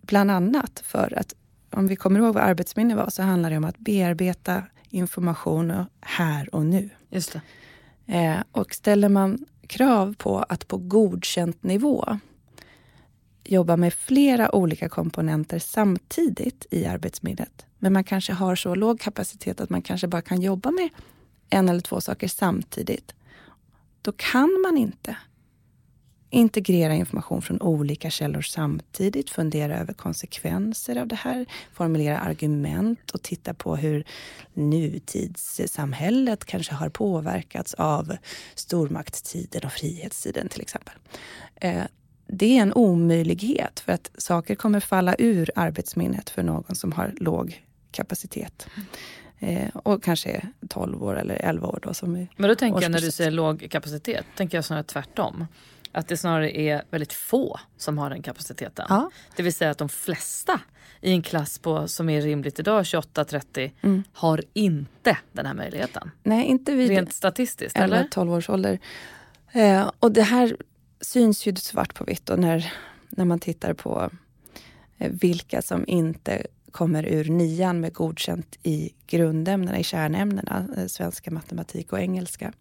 Bland annat för att om vi kommer ihåg vad arbetsminne var så handlar det om att bearbeta information här och nu. Just eh, och ställer man krav på att på godkänt nivå jobba med flera olika komponenter samtidigt i arbetsminnet. Men man kanske har så låg kapacitet att man kanske bara kan jobba med en eller två saker samtidigt. Då kan man inte integrera information från olika källor samtidigt, fundera över konsekvenser av det här, formulera argument och titta på hur nutidssamhället kanske har påverkats av stormaktstiden och frihetstiden till exempel. Eh, det är en omöjlighet för att saker kommer falla ur arbetsminnet för någon som har låg kapacitet. Eh, och kanske 12 år eller 11 år. Då, som Men då tänker jag när du säger låg kapacitet, tänker jag snarare tvärtom. Att det snarare är väldigt få som har den kapaciteten. Ja. Det vill säga att de flesta i en klass på, som är rimligt idag, 28-30, mm. har inte den här möjligheten. Nej, inte vid Rent statistiskt, 11, eller? 12 års ålder. Eh, och det här syns ju svart på vitt när, när man tittar på eh, vilka som inte kommer ur nian med godkänt i grundämnena, i kärnämnena, eh, svenska, matematik och engelska.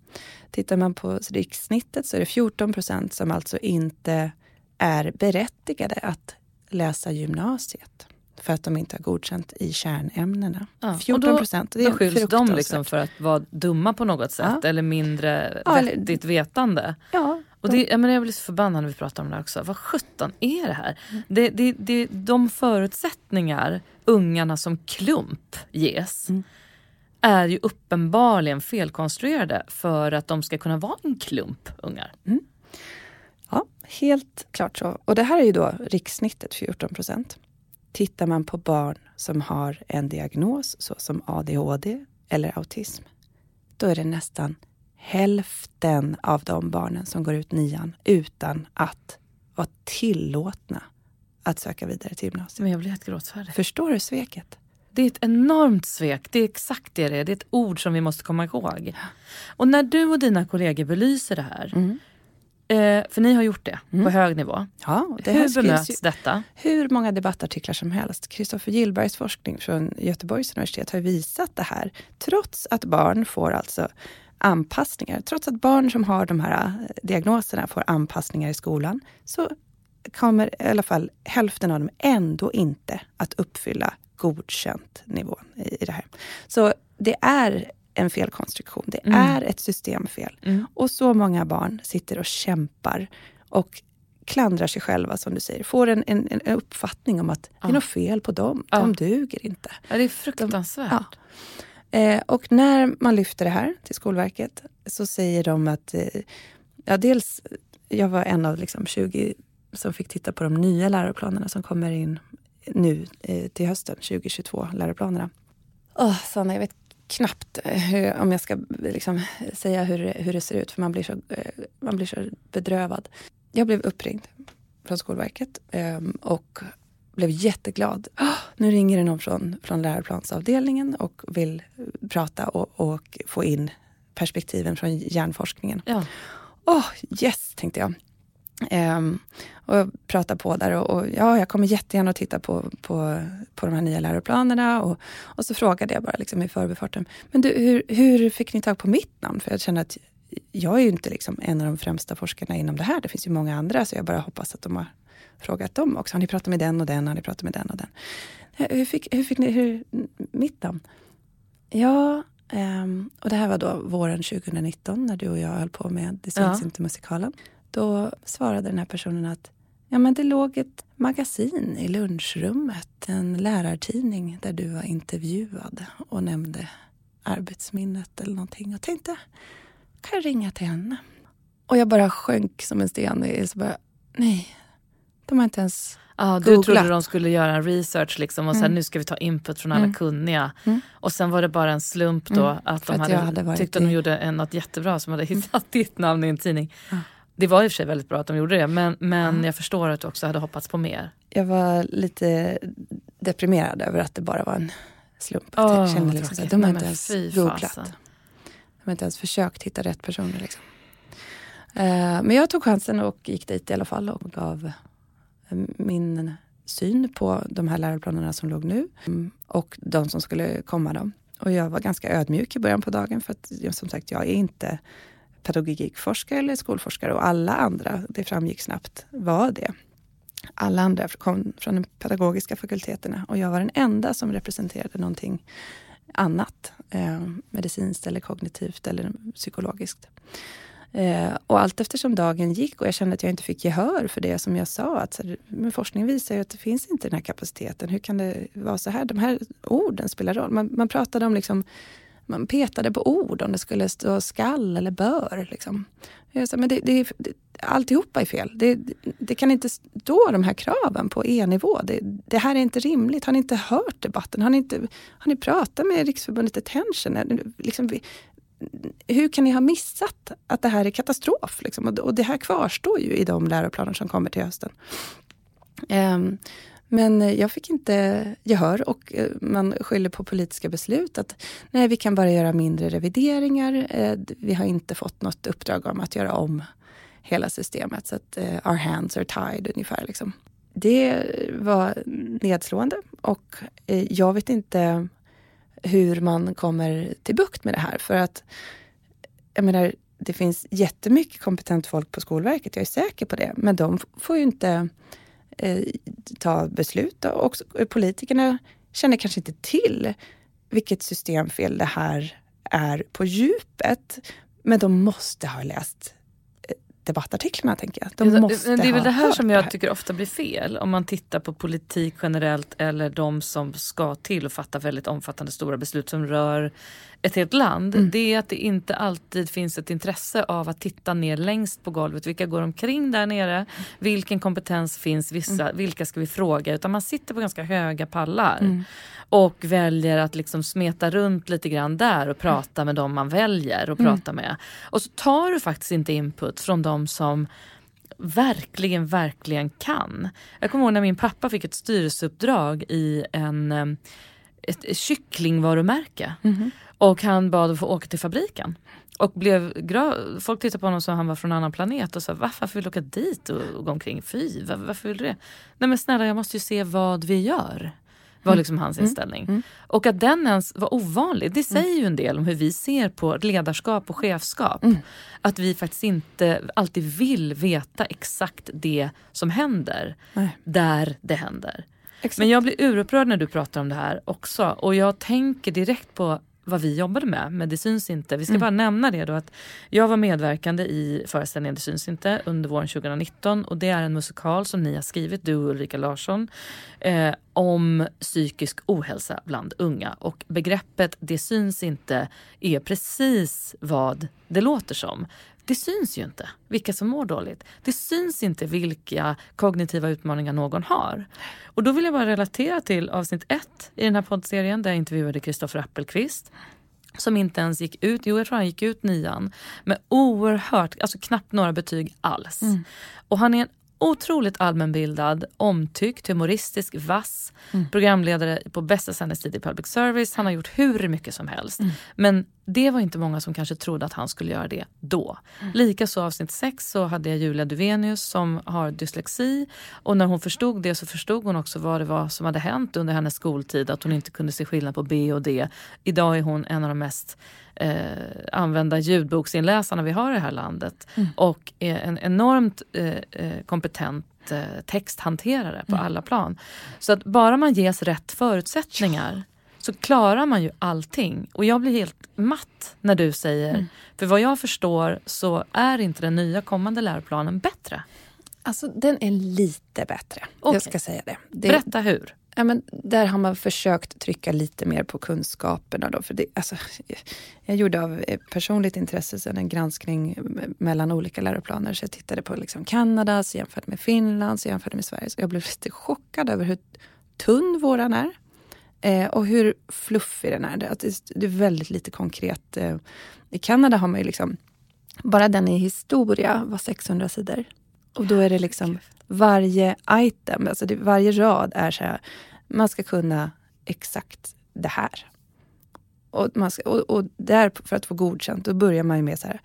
Tittar man på rikssnittet så är det 14 procent som alltså inte är berättigade att läsa gymnasiet för att de inte har godkänt i kärnämnena. Ja, 14 procent. Då skylls de liksom för att vara dumma på något sätt ja. eller mindre ja, vettigt vetande. Ja, och det, jag, menar, jag blir så förbannad när vi pratar om det här också. Vad sjutton är det här? Det, det, det, de förutsättningar ungarna som klump ges mm. är ju uppenbarligen felkonstruerade för att de ska kunna vara en klump ungar. Mm. Ja, helt klart så. Och det här är ju då rikssnittet 14 procent. Tittar man på barn som har en diagnos såsom ADHD eller autism, då är det nästan hälften av de barnen som går ut nian utan att vara tillåtna att söka vidare till gymnasiet. Men jag blir helt gråtfärdig. Förstår du sveket? Det är ett enormt svek. Det är exakt det det är. Det är ett ord som vi måste komma ihåg. Och när du och dina kollegor belyser det här, Mm. Eh, för ni har gjort det på hög nivå. Ja, det Hur bemöts ju, detta? hur många debattartiklar som helst. Kristoffer Gillbergs forskning från Göteborgs universitet har visat det här. Trots att barn får alltså anpassningar, trots att barn som har de här eh, diagnoserna får anpassningar i skolan, så kommer i alla fall hälften av dem ändå inte att uppfylla godkänt nivå i, i det här. Så det är en felkonstruktion. Det Mm. är ett systemfel. Mm. Och så många barn sitter och kämpar och klandrar sig själva, som du säger. Får en, en, en uppfattning om att det Ja. är något fel på dem. Ja. De duger inte. Ja, det är fruktansvärt. Ja. Eh, och när man lyfter det här till Skolverket så säger de att, eh, ja dels, jag var en av liksom 20 som fick titta på de nya läroplanerna som kommer in nu eh, till hösten, 2022, läroplanerna. Åh, Sanna, jag vet knappt eh, hur, om jag ska liksom säga hur, det- hur det ser ut, för man blir, så, eh, man blir så bedrövad. Jag blev uppringd från Skolverket eh, och blev jätteglad. "Ah, nu ringer det någon från, från läroplansavdelningen och vill prata och, och få in perspektiven från hjärnforskningen. Ja. Åh, yes, tänkte jag. Ehm, och jag pratade på där och, och ja, jag kommer jättegärna att titta på, på, på de här nya läroplanerna. Och, och så frågade jag bara liksom i förbifarten, men du, hur, hur fick ni tag på mitt namn? För jag känner att jag är ju inte liksom en av de främsta forskarna inom det här. Det finns ju många andra, så jag bara hoppas att de har frågat dem också. Har ni pratat med den och den? Har ni pratat med den och den? "Ja, Hur fick, hur fick ni hur, mitt namn? Ja, ehm, och det här var då våren 2019 när du och jag höll på med Det syns Ja. inte musikalen. Då svarade den här personen att ja, men det låg ett magasin i lunchrummet, en lärartidning där du var intervjuad och nämnde arbetsminnet eller någonting och tänkte, kan jag ringa till henne? Och jag bara sjönk som en sten. i- Så bara, nej, de har inte ens... Du Googlat. trodde de skulle göra en research liksom och sen Mm. nu ska vi ta input från alla Mm. kunniga. Mm. Och sen var det bara en slump då Mm, att de att hade, hade tyckte de gjorde en, något jättebra som hade hittat ditt namn i en tidning. Det var i och för sig väldigt bra att de gjorde det men, men Ja. jag förstår att du också hade hoppats på mer. Jag var lite deprimerad över att det bara var en slump. Åh, jag kände liksom, så de har inte ens googlat. De har inte ens försökt hitta rätt personer. Liksom. Eh, men jag tog chansen och gick dit i alla fall och gav eh, min syn på de här läroplanerna som låg nu mm, och de som skulle komma. Då. Och jag var ganska ödmjuk i början på dagen för att som sagt, jag är inte pedagogikforskare eller skolforskare och alla andra, det framgick snabbt, var det. Alla andra kom från de pedagogiska fakulteterna och jag var den enda som representerade någonting annat. Eh, medicinskt eller kognitivt eller psykologiskt. Eh, och allt eftersom dagen gick och jag kände att jag inte fick gehör för det som jag sa. Att, så men forskning visar ju att det finns inte den här kapaciteten. Hur kan det vara så här? De här orden spelar roll. Man, man pratade om liksom man petade på ord om det skulle stå skall eller bör. Liksom. Jag sa, men det, det, det, alltihopa är fel. Det, det kan inte stå de här kraven på E-nivå. Det, det här är inte rimligt. Har ni inte hört debatten? Har ni, inte, har ni pratat med Riksförbundet Attention? Liksom, hur kan ni ha missat att det här är katastrof? Liksom? Och, och det här kvarstår ju i de läroplaner som kommer till hösten. Um, men eh, jag fick inte gehör och eh, man skyller på politiska beslut. att Nej, vi kan bara göra mindre revideringar. Eh, vi har inte fått något uppdrag om att göra om hela systemet. Så att our hands are tied ungefär. Liksom. Det var nedslående och jag vet inte hur man kommer till bukt med det här. För att jag menar, det finns jättemycket kompetent folk på Skolverket, jag är säker på det. Men de får ju inte eh, ta beslut. Och också, politikerna känner kanske inte till vilket systemfel det här är på djupet. Men de måste ha läst eh, debattartiklarna, tänker jag. De Ja, måste det är väl det här som jag här. tycker ofta blir fel. Om man tittar på politik generellt eller de som ska till och fatta väldigt omfattande stora beslut som rör ett helt land. Mm. Det är att det inte alltid finns ett intresse av att titta ner längst på golvet. Vilka går omkring där nere? Vilken kompetens finns? Vissa, Mm. Vilka ska vi fråga? Utan man sitter på ganska höga pallar. Mm. Och väljer att liksom smeta runt lite grann där och prata med dem man väljer att Mm. prata med. Och så tar du faktiskt inte input från de som verkligen, verkligen kan. Jag kommer ihåg när min pappa fick ett styrelseuppdrag i en, eh, ett kycklingvarumärke. Mhm. Och han bad att få åka till fabriken. Och blev Folk tittade på honom som han var från en annan planet och sa varför vill du åka dit och, och gå omkring? Fy, var, varför vill du det? Nej men snälla jag måste ju se vad vi gör. Var liksom hans inställning. Och att den ens var ovanlig, det säger ju en del om hur vi ser på ledarskap och chefskap. Att vi faktiskt inte alltid vill veta exakt det som händer Nej. där det händer. Exakt. Men jag blir urupprörd när du pratar om det här också och jag tänker direkt på vad vi jobbade med, men det syns inte. Vi ska bara nämna det då att jag var medverkande i föreställningen Det syns inte under våren 2019 och det är en musikal som ni har skrivit, du och Ulrika Larsson, eh, om psykisk ohälsa bland unga. Och begreppet det syns inte är precis vad det låter som. Det syns ju inte vilka som mår dåligt. Det syns inte vilka kognitiva utmaningar någon har. Och då vill jag bara relatera till avsnitt ett i den här poddserien där jag intervjuade Kristoffer Appelqvist som inte ens gick ut, jo jag tror han gick ut nian, med oerhört, alltså knappt några betyg alls. Och han är en otroligt allmänbildad, omtyckt, humoristisk, vass programledare på bästa sändningstid i public service. Han har gjort hur mycket som helst. Men det var inte många som kanske trodde att han skulle göra det då. Likaså avsnitt 6 så hade jag Julia Duvenius som har dyslexi och när hon förstod det så förstod hon också vad det var som hade hänt under hennes skoltid. Att hon inte kunde se skillnad på B och D. Idag är hon en av de mest eh, använda ljudboksinläsarna vi har i det här landet. Och är en enormt eh, eh, kompetent eh, texthanterare på alla plan. Så att bara man ges rätt förutsättningar så klarar man ju allting. Och jag blir helt matt när du säger, för vad jag förstår så är inte den nya kommande läroplanen bättre. Alltså den är lite bättre. Okej. Jag ska säga det. det Berätta hur. Ja, men där har man försökt trycka lite mer på kunskaperna. Då, för det, alltså, jag gjorde av eh, personligt intresse sen en granskning mellan olika läroplaner. Så jag tittade på liksom Kanadas, jämfört med Finlands, jämförde med Sveriges. Jag blev lite chockad över hur tunn våran är. Eh, och hur fluffig den är. Det, att det, det är väldigt lite konkret. Eh, I Kanada har man ju liksom, bara den i historia var 600 sidor. Och då är det liksom varje item, alltså det, varje rad är så här, man ska kunna exakt det här. Och, man ska, och, och där, för att få godkänt, då börjar man ju med så här,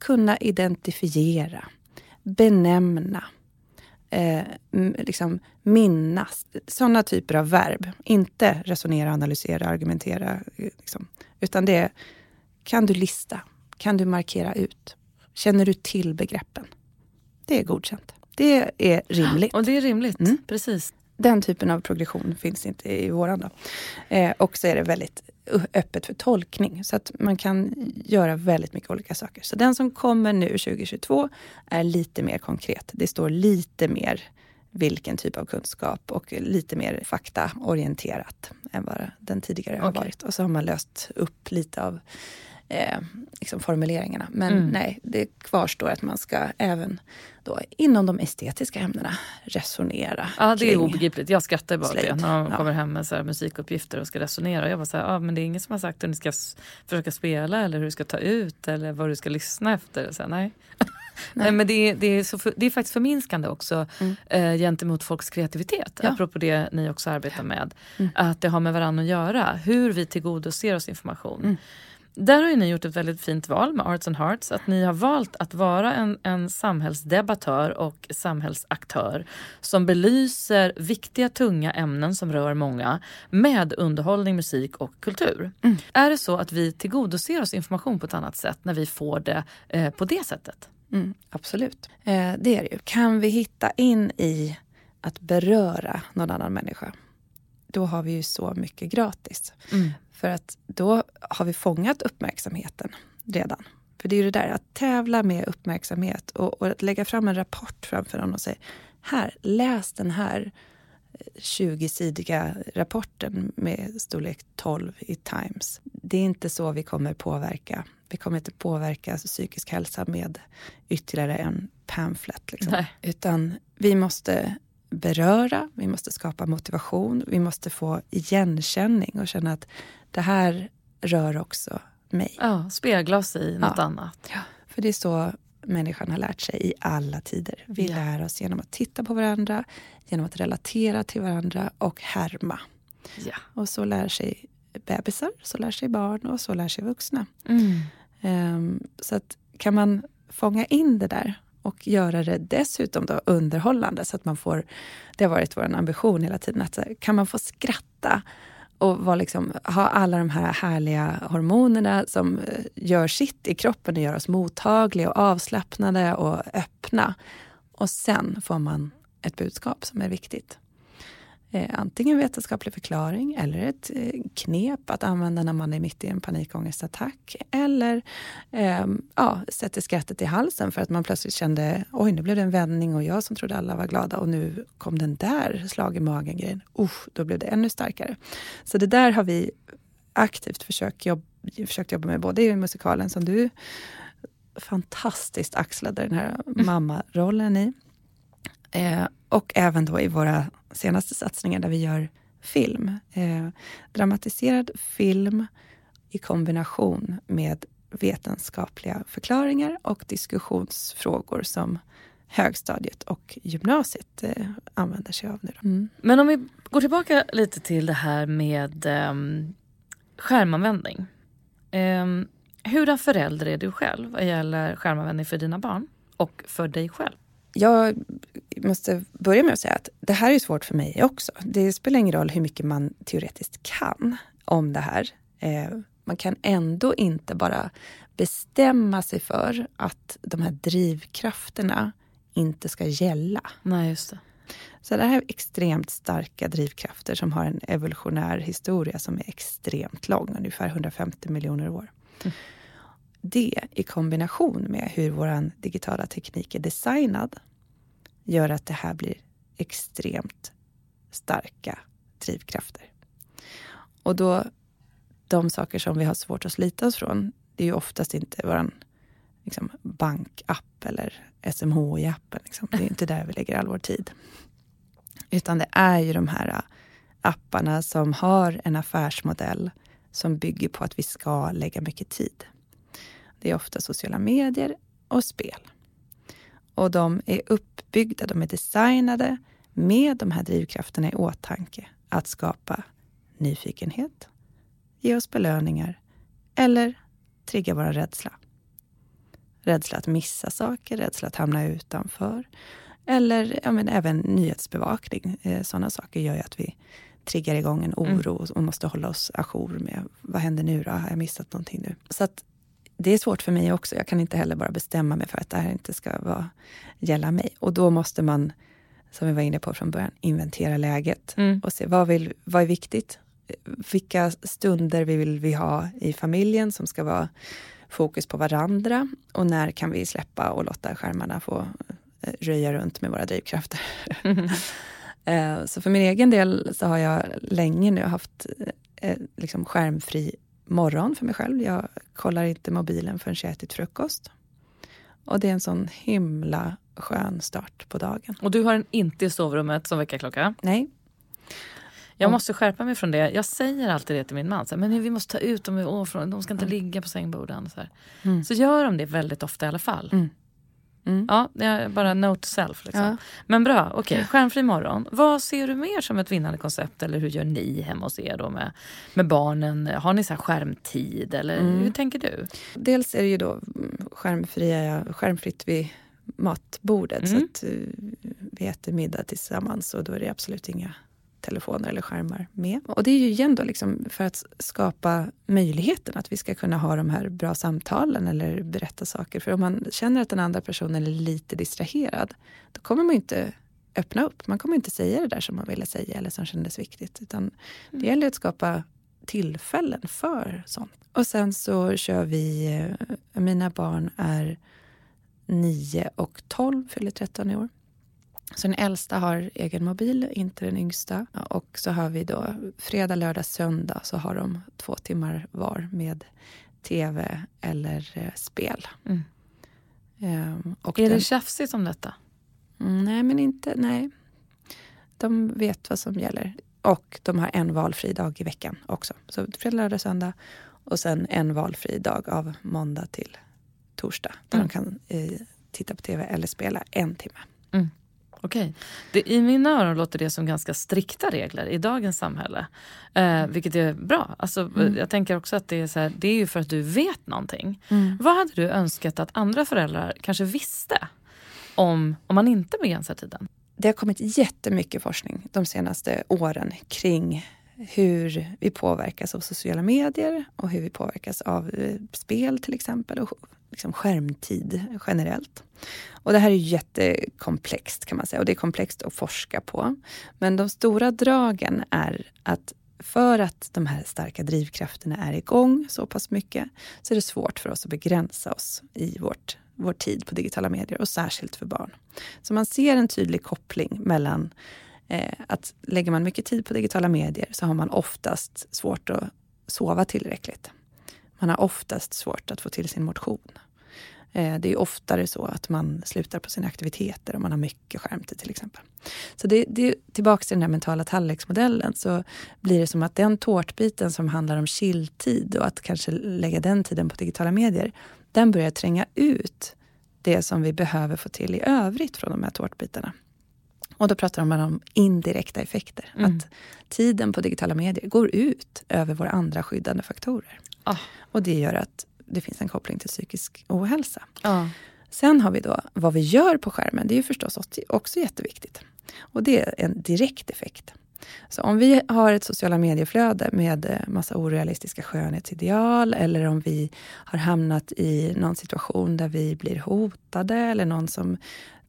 kunna identifiera, benämna, eh, liksom minnas. Sådana typer av verb. Inte resonera, analysera, argumentera. eh, Liksom. Utan det är, kan du lista? Kan du markera ut? Känner du till begreppen? Det är godkänt. Det är rimligt. Och det är rimligt, Mm. precis. Den typen av progression finns inte i våran. Då. Eh, och så är det väldigt öppet för tolkning. Så att man kan göra väldigt mycket olika saker. Så den som kommer nu 2022 är lite mer konkret. Det står lite mer vilken typ av kunskap och lite mer faktaorienterat än vad den tidigare har Okej. varit. Och så har man löst upp lite av eh, liksom formuleringarna. Men Mm. nej, det kvarstår att man ska även då inom de estetiska ämnena resonera. Ja, det är obegripligt. Jag skrattar bara åt det när de Ja. kommer hem med så musikuppgifter och ska resonera. Jag bara så här, ja, men det är ingen som har sagt hur ni ska försöka spela eller hur du ska ta ut eller vad du ska lyssna efter. Så här, nej. nej. men det är, det, är så det är faktiskt förminskande också Mm. eh, gentemot folks kreativitet. Ja. Apropå det ni också arbetar med. Mm. Att det har med varandra att göra. Hur vi tillgodoser oss information. Mm. Där har ju ni gjort ett väldigt fint val med Arts and Hearts. Att ni har valt att vara en, en samhällsdebattör och samhällsaktör som belyser viktiga tunga ämnen som rör många med underhållning, musik och kultur. Mm. Är det så att vi tillgodoser oss information på ett annat sätt när vi får det eh, på det sättet? Mm, absolut. Eh, det är det ju. Kan vi hitta in i att beröra någon annan människa, då har vi ju så mycket gratis. Mm. För att då har vi fångat uppmärksamheten redan. För det är ju det där att tävla med uppmärksamhet och, och att lägga fram en rapport framför någon och säga här, läs den här eh, 20-sidiga rapporten med storlek 12 i Times. Det är inte så vi kommer påverka. Vi kommer inte påverka psykisk hälsa med ytterligare en pamflet. Liksom. Utan vi måste beröra, vi måste skapa motivation, vi måste få igenkänning och känna att det här rör också mig. Ja, spegla oss i något Ja. annat. För det är så människan har lärt sig i alla tider. Vi Ja. lär oss genom att titta på varandra, genom att relatera till varandra och härma. Ja. Och så lär sig bebisar, så lär sig barn och så lär sig vuxna. Mm. Um, så att kan man fånga in det där och göra det dessutom då underhållande så att man får, det har varit vår ambition hela tiden, att kan man få skratta och liksom, ha alla de här härliga hormonerna som eh, gör sitt i kroppen och gör oss mottagliga och avslappnade och öppna. Och sen får man ett budskap som är viktigt. Eh, antingen vetenskaplig förklaring eller ett eh, knep att använda när man är mitt i en panikångestattack. Eller eh, ja, sätter skrattet i halsen för att man plötsligt kände oj, nu blev det en vändning och jag som trodde alla var glada och nu kom den där slag i magen-grejen. Usch, då blev det ännu starkare. Så det där har vi aktivt försökt, jobb, försökt jobba med, både i musikalen som du fantastiskt axlade den här mammarollen i. Eh, och även då i våra senaste satsningar där vi gör film. Eh, dramatiserad film i kombination med vetenskapliga förklaringar och diskussionsfrågor som högstadiet och gymnasiet eh, använder sig av nu. Mm. Men om vi går tillbaka lite till det här med eh, skärmanvändning. Eh, hur förälder är du själv vad gäller skärmanvändning för dina barn och för dig själv? Jag måste börja med att säga att det här är svårt för mig också. Det spelar ingen roll hur mycket man teoretiskt kan om det här. Eh, man kan ändå inte bara bestämma sig för att de här drivkrafterna inte ska gälla. Nej, just det. Så det här är extremt starka drivkrafter som har en evolutionär historia som är extremt lång, ungefär 150 miljoner år. Mm det i kombination med hur vår digitala teknik är designad gör att det här blir extremt starka drivkrafter. Och då, de saker som vi har svårt att slita oss från, det är ju oftast inte vår liksom, bankapp eller SMHI-appen. Liksom. Det är inte där vi lägger all vår tid. Utan det är ju de här apparna som har en affärsmodell som bygger på att vi ska lägga mycket tid. Det är ofta sociala medier och spel. Och de är uppbyggda, de är designade med de här drivkrafterna i åtanke. Att skapa nyfikenhet, ge oss belöningar eller trigga vår rädsla. Rädsla att missa saker, rädsla att hamna utanför. Eller ja, men även nyhetsbevakning. Eh, Sådana saker gör ju att vi triggar igång en mm. oro och måste hålla oss ajour med vad händer nu då? Har jag missat någonting nu? Så att det är svårt för mig också. Jag kan inte heller bara bestämma mig för att det här inte ska vara, gälla mig. Och då måste man, som vi var inne på från början, inventera läget mm. och se vad, vill, vad är viktigt? Vilka stunder vill vi ha i familjen som ska vara fokus på varandra? Och när kan vi släppa och låta skärmarna få eh, röja runt med våra drivkrafter? Mm. så för min egen del så har jag länge nu haft eh, liksom skärmfri morgon för mig själv. Jag kollar inte mobilen förrän jag ätit frukost. Och det är en sån himla skön start på dagen. Och du har den inte i sovrummet som väckarklocka? Nej. Jag måste skärpa mig från det. Jag säger alltid det till min man. Så här, men vi måste ta ut dem. De ska inte mm. ligga på sängborden. Så, mm. så gör de det väldigt ofta i alla fall. Mm. Mm. Ja, bara note to self. Liksom. Ja. Men bra, okej. Okay. Skärmfri morgon. Vad ser du mer som ett vinnande koncept? Eller hur gör ni hemma hos er då med, med barnen? Har ni så skärmtid? Eller mm. hur tänker du? Dels är det ju då skärmfria, skärmfritt vid matbordet. Mm. Så att eh, vi äter middag tillsammans och då är det absolut inga telefoner eller skärmar med. Och det är ju igen då liksom för att skapa möjligheten att vi ska kunna ha de här bra samtalen eller berätta saker. För om man känner att den andra personen är lite distraherad, då kommer man inte öppna upp. Man kommer inte säga det där som man ville säga eller som kändes viktigt. Utan det mm. gäller att skapa tillfällen för sånt. Och sen så kör vi, eh, mina barn är 9 och 12, fyller 13 i år. Så den äldsta har egen mobil, inte den yngsta. Och så har vi då fredag, lördag, söndag så har de två timmar var med tv eller eh, spel. Mm. Um, är den, det tjafsigt om detta? Mm, nej, men inte. Nej. De vet vad som gäller. Och de har en valfri dag i veckan också. Så fredag, lördag, söndag. Och sen en valfri dag av måndag till torsdag. Där mm. de kan eh, titta på tv eller spela en timme. Mm. Okej. Det, I mina öron låter det som ganska strikta regler i dagens samhälle. Eh, vilket är bra. Alltså, Mm. Jag tänker också att det är, så här, det är ju för att du vet någonting. Mm. Vad hade du önskat att andra föräldrar kanske visste om, om man inte begränsar tiden? Det har kommit jättemycket forskning de senaste åren kring hur vi påverkas av sociala medier och hur vi påverkas av eh, spel till exempel och liksom skärmtid generellt. Och det här är jättekomplext kan man säga och det är komplext att forska på. Men de stora dragen är att för att de här starka drivkrafterna är igång så pass mycket så är det svårt för oss att begränsa oss i vårt, vår tid på digitala medier och särskilt för barn. Så man ser en tydlig koppling mellan eh, att lägger man mycket tid på digitala medier så har man oftast svårt att sova tillräckligt. Man har oftast svårt att få till sin motion. Eh, det är oftare så att man slutar på sina aktiviteter om man har mycket skärmtid till exempel. Så det, det, tillbaka till den här mentala tallriksmodellen så blir det som att den tårtbiten som handlar om chilltid och att kanske lägga den tiden på digitala medier, den börjar tränga ut det som vi behöver få till i övrigt från de här tårtbitarna. Och då pratar man om indirekta effekter. Mm. Att tiden på digitala medier går ut över våra andra skyddande faktorer. Ah. Och det gör att det finns en koppling till psykisk ohälsa. Ja. Sen har vi då vad vi gör på skärmen. Det är ju förstås också jätteviktigt. Och det är en direkt effekt. Så om vi har ett sociala medieflöde med eh, massa orealistiska skönhetsideal eller om vi har hamnat i någon situation där vi blir hotade eller någon som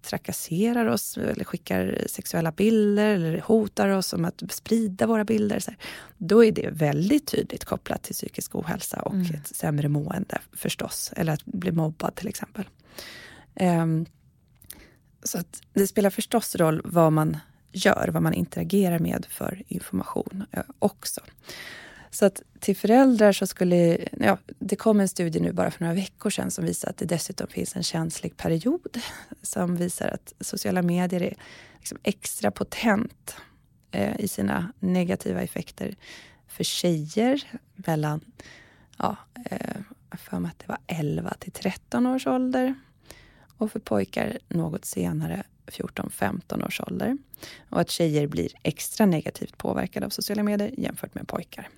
trakasserar oss eller skickar sexuella bilder eller hotar oss om att sprida våra bilder. Så här, då är det väldigt tydligt kopplat till psykisk ohälsa och Mm. ett sämre mående förstås. Eller att bli mobbad till exempel. Ehm, så att det spelar förstås roll vad man gör, vad man interagerar med för information eh, också. Så att till föräldrar så skulle... Ja, det kom en studie nu bara för några veckor sedan som visar att det dessutom finns en känslig period som visar att sociala medier är liksom extra potent eh, i sina negativa effekter för tjejer mellan, ja, eh, för mig att det var 11 till 13 års ålder och för pojkar något senare 14-15 års ålder. Och att tjejer blir extra negativt påverkade av sociala medier jämfört med pojkar.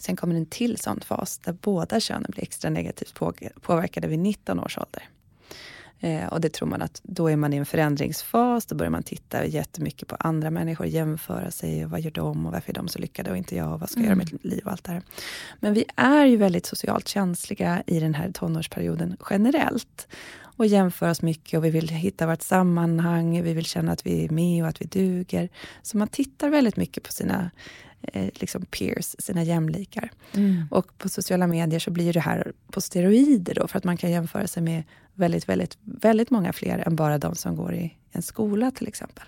Sen kommer en till sån fas där båda könen blir extra negativt på, påverkade vid 19 års ålder. Eh, och det tror man att då är man i en förändringsfas. Då börjar man titta jättemycket på andra människor, jämföra sig. Och vad gör de och varför är de så lyckade och inte jag? Och vad ska jag göra med mitt liv och allt det här. Men vi är ju väldigt socialt känsliga i den här tonårsperioden generellt. Och jämför oss mycket och vi vill hitta vårt sammanhang. Vi vill känna att vi är med och att vi duger. Så man tittar väldigt mycket på sina eh, liksom peers, sina jämlikar. Mm. Och på sociala medier så blir det här på steroider då, för att man kan jämföra sig med väldigt, väldigt, väldigt många fler än bara de som går i en skola till exempel.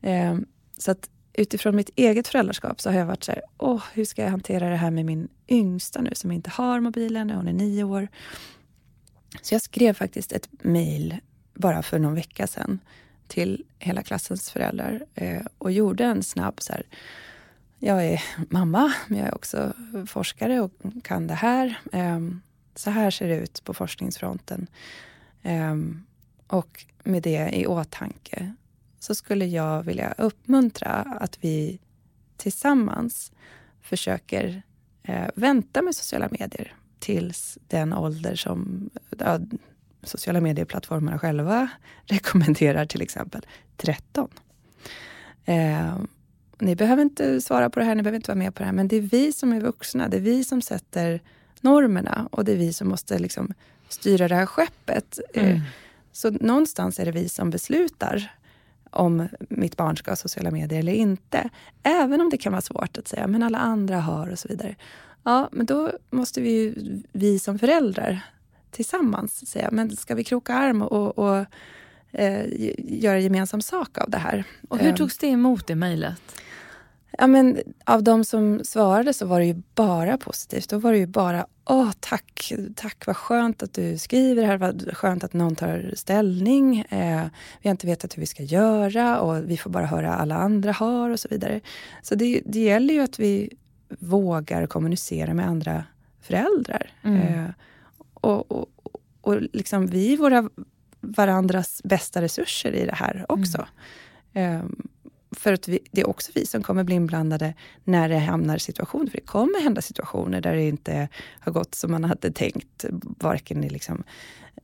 Eh, så att utifrån mitt eget föräldraskap så har jag varit så här, åh, hur ska jag hantera det här med min yngsta nu som inte har mobilen, hon är nio år. Så jag skrev faktiskt ett mejl bara för någon vecka sedan till hela klassens föräldrar eh, och gjorde en snabb så här, jag är mamma, men jag är också forskare och kan det här. Ehm, så här ser det ut på forskningsfronten. Ehm, och med det i åtanke så skulle jag vilja uppmuntra att vi tillsammans försöker eh, vänta med sociala medier tills den ålder som sociala medieplattformarna själva rekommenderar, till exempel 13. Ni behöver inte svara på det här, ni behöver inte vara med på det här, men det är vi som är vuxna. Det är vi som sätter normerna och det är vi som måste liksom styra det här skeppet. Mm. Så någonstans är det vi som beslutar om mitt barn ska ha sociala medier eller inte. Även om det kan vara svårt att säga, men alla andra har och så vidare. Ja, men då måste vi, ju, vi som föräldrar tillsammans säga, men ska vi kroka arm och, och eh, göra gemensam sak av det här? Och hur Eh, togs det emot i mejlet? Ja, men av de som svarade så var det ju bara positivt. Då var det ju bara åh tack, tack vad skönt att du skriver det här, vad skönt att någon tar ställning. Eh, vi har inte vetat hur vi ska göra och vi får bara höra alla andra har och så vidare. Så det, det gäller ju att vi vågar kommunicera med andra föräldrar. Mm. Eh, och, och, och liksom vi i våra varandras bästa resurser i det här också. Mm. Um, för att vi, det är också vi som kommer bli inblandade när det hamnar situationer. För det kommer hända situationer där det inte har gått som man hade tänkt, varken i liksom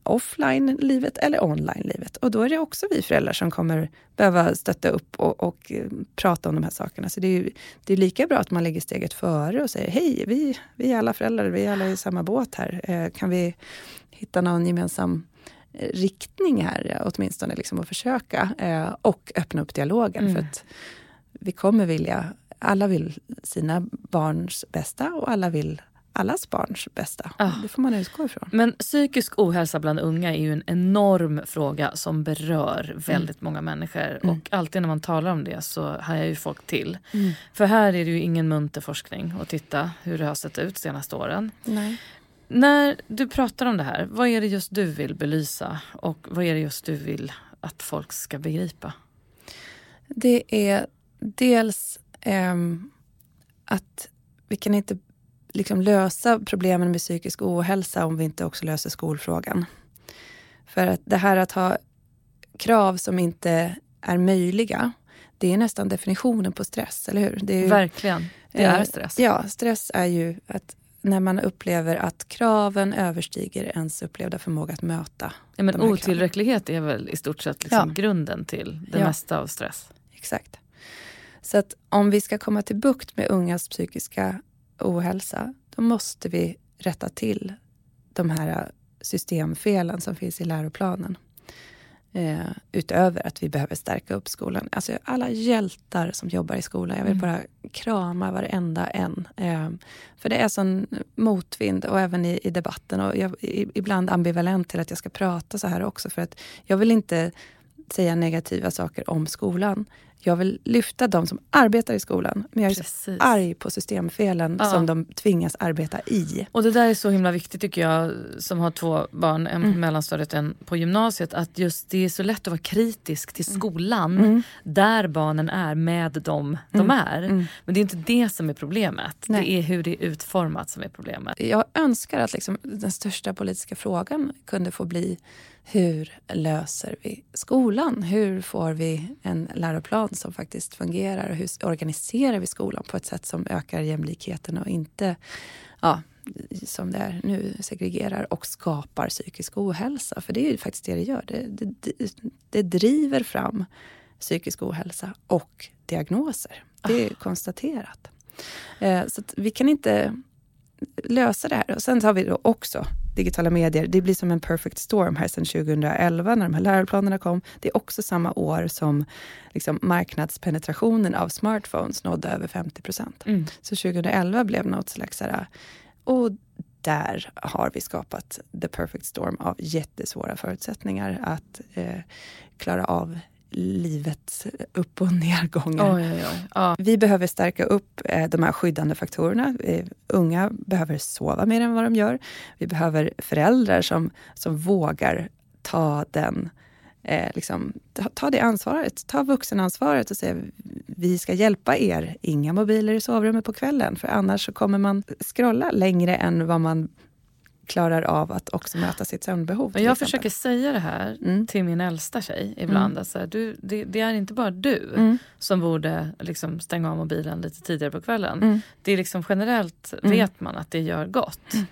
offline-livet eller online-livet. Och då är det också vi föräldrar som kommer behöva stötta upp och, och eh, prata om de här sakerna. Så det är, det är lika bra att man lägger steget före och säger hej, vi, vi är alla föräldrar, vi är alla i samma båt här. Eh, kan vi hitta någon gemensam riktning här åtminstone, liksom, och försöka. och öppna upp dialogen. Mm. För att vi kommer vilja, alla vill sina barns bästa och alla vill allas barns bästa. Ah. Det får man utgå ifrån. Men psykisk ohälsa bland unga är ju en enorm fråga som berör väldigt mm. många människor. Mm. Och alltid när man talar om det så hajar ju folk till. Mm. För här är det ju ingen munter forskning att titta hur det har sett ut de senaste åren. Nej. När du pratar om det här, vad är det just du vill belysa? Och vad är det just du vill att folk ska begripa? Det är dels eh, att vi kan inte liksom lösa problemen med psykisk ohälsa om vi inte också löser skolfrågan. För att det här att ha krav som inte är möjliga, det är nästan definitionen på stress, eller hur? Det ju, Verkligen, det är stress. Ja, stress är ju att när man upplever att kraven överstiger ens upplevda förmåga att möta. Ja, men otillräcklighet kraven. är väl i stort sett liksom ja. grunden till det ja. mesta av stress? Exakt. Så att om vi ska komma till bukt med ungas psykiska ohälsa, då måste vi rätta till de här systemfelen som finns i läroplanen. Eh, utöver att vi behöver stärka upp skolan. Alltså alla hjältar som jobbar i skolan, jag vill mm. bara krama varenda en. Eh, för det är sån motvind och även i, i debatten och jag, i, ibland ambivalent till att jag ska prata så här också. För att jag vill inte säga negativa saker om skolan. Jag vill lyfta de som arbetar i skolan. Men jag är Precis. så arg på systemfelen ja. som de tvingas arbeta i. Och det där är så himla viktigt tycker jag som har två barn, en på mm. mellanstadiet och en på gymnasiet. Att just det är så lätt att vara kritisk till mm. skolan mm. där barnen är med dem de mm. är. Mm. Men det är inte det som är problemet. Nej. Det är hur det är utformat som är problemet. Jag önskar att liksom den största politiska frågan kunde få bli hur löser vi skolan? Hur får vi en läroplan som faktiskt fungerar? Och hur organiserar vi skolan på ett sätt som ökar jämlikheten och inte ja, som det är nu, segregerar och skapar psykisk ohälsa? För det är ju faktiskt det det gör. Det, det, det driver fram psykisk ohälsa och diagnoser. Det är oh. konstaterat. Eh, så vi kan inte lösa det här. Och sen har vi då också digitala medier. Det blir som en perfect storm här sedan 2011 när de här läroplanerna kom. Det är också samma år som liksom, marknadspenetrationen av smartphones nådde över 50 procent. Mm. Så 2011 blev något slags så här, och där har vi skapat the perfect storm av jättesvåra förutsättningar att eh, klara av livets upp och nedgångar. Oj, oj, oj. Ja. Vi behöver stärka upp eh, de här skyddande faktorerna. Eh, unga behöver sova mer än vad de gör. Vi behöver föräldrar som, som vågar ta den Eh, liksom, ta, ta, det ansvaret, ta vuxenansvaret och säga vi ska hjälpa er. Inga mobiler i sovrummet på kvällen för annars så kommer man scrolla längre än vad man klarar av att också möta sitt sömnbehov. Jag försöker säga det här mm. till min äldsta tjej ibland. Mm. Alltså, du, det, det, är inte bara du mm. som borde liksom stänga av mobilen lite tidigare på kvällen. Mm. Det är liksom generellt mm. vet man att det gör gott. Mm.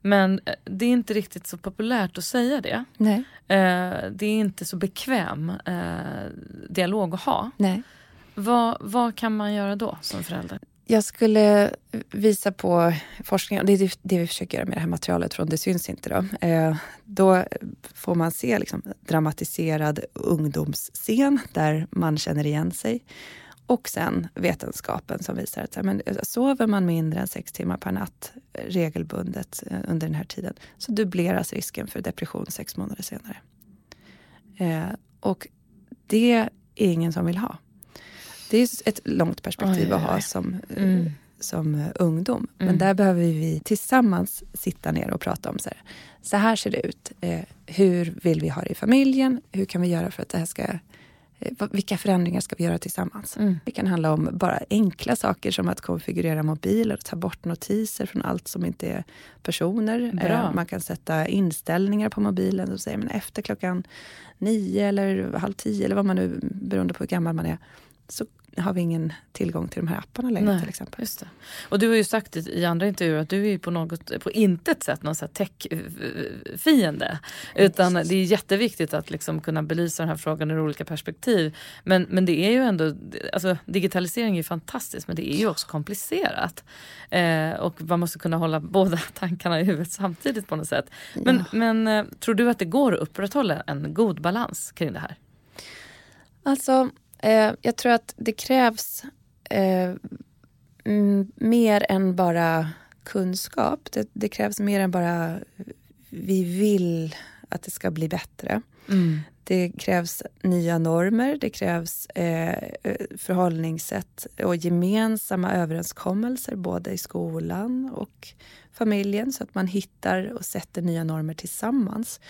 Men eh, det är inte riktigt så populärt att säga det. Nej. Eh, det är inte så bekväm eh, dialog att ha. Nej. Vad, vad kan man göra då som förälder? Jag skulle visa på forskningen, det är det vi försöker göra med det här materialet från Det syns inte. Då, eh, då får man se liksom dramatiserad ungdomsscen där man känner igen sig. Och sen vetenskapen som visar att men, eh, sover man mindre än sex timmar per natt regelbundet eh, under den här tiden så dubbleras risken för depression sex månader senare. Eh, och det är ingen som vill ha. Det är ett långt perspektiv oj, att ha som, mm. som ungdom. Men mm. där behöver vi tillsammans sitta ner och prata om så här, så här ser det ut. Eh, hur vill vi ha det i familjen? Hur kan vi göra för att det här ska eh, vilka förändringar ska vi göra tillsammans? Mm. Det kan handla om bara enkla saker som att konfigurera mobiler, ta bort notiser från allt som inte är personer. Eh, man kan sätta inställningar på mobilen som säger men efter klockan nio eller halv tio eller vad man nu, beroende på hur gammal man är, så har vi ingen tillgång till de här apparna längre Nej, till exempel. Just det. Och du har ju sagt i, andra intervjuer att du är på något, på intet sätt någon tech-fiende. Utan det är jätteviktigt att liksom kunna belysa den här frågan ur olika perspektiv. Men, men det är ju ändå, alltså digitalisering är fantastiskt men det är ju också komplicerat. Eh, och man måste kunna hålla båda tankarna i huvudet samtidigt på något sätt. Men, ja. men eh, tror du att det går att upprätthålla en god balans kring det här? Alltså Eh, jag tror att det krävs eh, mer än bara kunskap. Det, det, krävs mer än bara vi vill att det ska bli bättre. Mm. Det krävs nya normer, det krävs eh, förhållningssätt och gemensamma överenskommelser både i skolan och familjen så att man hittar och sätter nya normer tillsammans.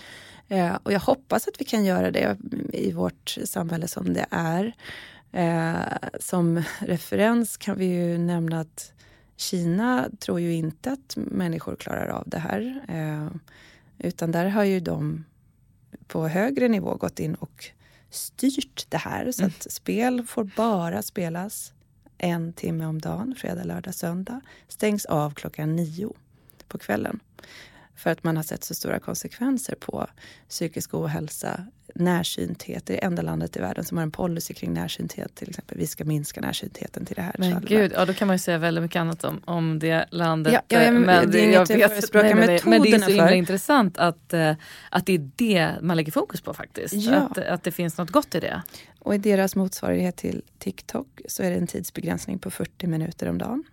Eh, och jag hoppas att vi kan göra det i vårt samhälle som det är. Eh, som referens kan vi ju nämna att Kina tror ju inte att människor klarar av det här. Eh, utan där har ju de på högre nivå gått in och styrt det här. Så mm. att spel får bara spelas en timme om dagen, fredag, lördag, söndag. Stängs av klockan nio på kvällen för att man har sett så stora konsekvenser på psykisk ohälsa, närsynthet. Det är det enda landet i världen som har en policy kring närsynthet. Till exempel, vi ska minska närsyntheten till det här. Men gud, ja, då kan man ju säga väldigt mycket annat om, om det landet. Ja, ja, men, det är inget jag vet, nej, men, men det är så himla intressant att, uh, att det är det man lägger fokus på faktiskt. Ja. Att, att det finns något gott i det. Och i deras motsvarighet till TikTok så är det en tidsbegränsning på 40 minuter om dagen.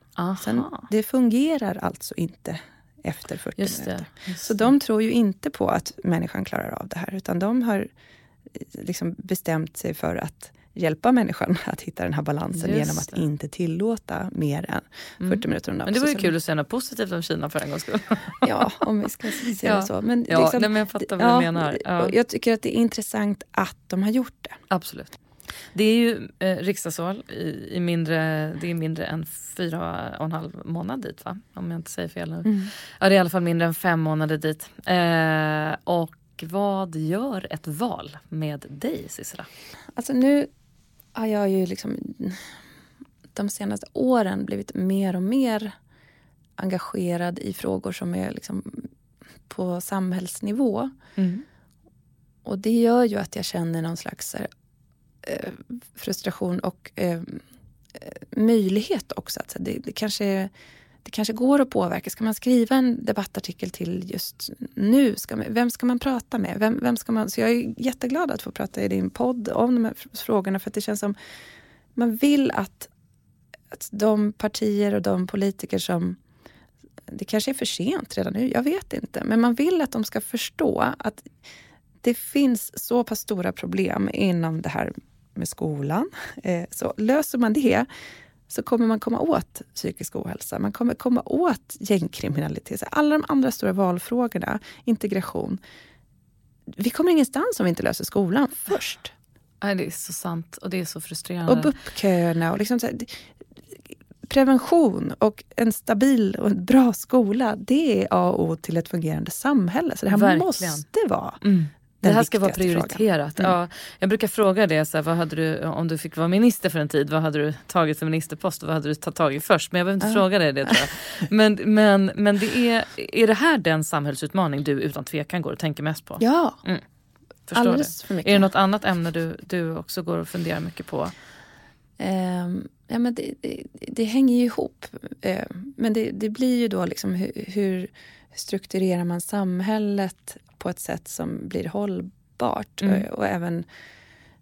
Sen, det fungerar alltså inte efter 40 just minuter. Det, så de tror ju inte på att människan klarar av det här utan de har liksom bestämt sig för att hjälpa människan att hitta den här balansen Just genom att det. inte tillåta mer än 40 mm. minuter om dagen. Men det var ju kul att säga något positivt om Kina för en gångs skull. ja, om vi ska säga ja. så. Men, ja, liksom, nej, men jag fattar vad ja, du menar. Ja. Jag tycker att det är intressant att de har gjort det. Absolut. Det är ju eh, riksdagsval i, i, mindre, det är mindre än fyra och en halv månad dit va? Om jag inte säger fel nu. Mm. Ja det är i alla fall mindre än fem månader dit. Eh, och vad gör ett val med dig Sissela? Alltså nu har jag ju liksom de senaste åren blivit mer och mer engagerad i frågor som är liksom på samhällsnivå. Mm. Och det gör ju att jag känner någon slags eh, frustration och eh, möjlighet också. Att det, det, kanske, det kanske går att påverka. Ska man skriva en debattartikel till just nu? Ska man, vem ska man prata med? Vem, vem ska man, så jag är jätteglad att få prata i din podd om de här frågorna för att det känns som man vill att, att de partier och de politiker som det kanske är för sent redan nu, jag vet inte. Men man vill att de ska förstå att det finns så pass stora problem inom det här med skolan. Eh, så löser man det så kommer man komma åt psykisk ohälsa. Man kommer komma åt gängkriminalitet. Alla de andra stora valfrågorna, integration. Vi kommer ingenstans om vi inte löser skolan först. Nej, det är så sant och det är så frustrerande. Och BUP-köerna och liksom här, prevention och en stabil och bra skola, det är A och O till ett fungerande samhälle. Så det här Verkligen. måste vara mm det här ska vara prioriterat. Mm. Ja, jag brukar fråga det, så här, vad hade du, om du fick vara minister för en tid, vad hade du tagit som ministerpost och vad hade du tagit tag i först? Men jag behöver inte uh. fråga dig det tror jag. Men, men, men det är, är det här den samhällsutmaning du utan tvekan går och tänker mest på? Ja. Mm. Förstår Alldeles det. för mycket. Är det något annat ämne du, du också går och funderar mycket på? Um, ja, men det, det, det, hänger ju ihop. Uh, men det, det blir ju då liksom hur, hur strukturerar man samhället på ett sätt som blir hållbart. Mm. Och, och, även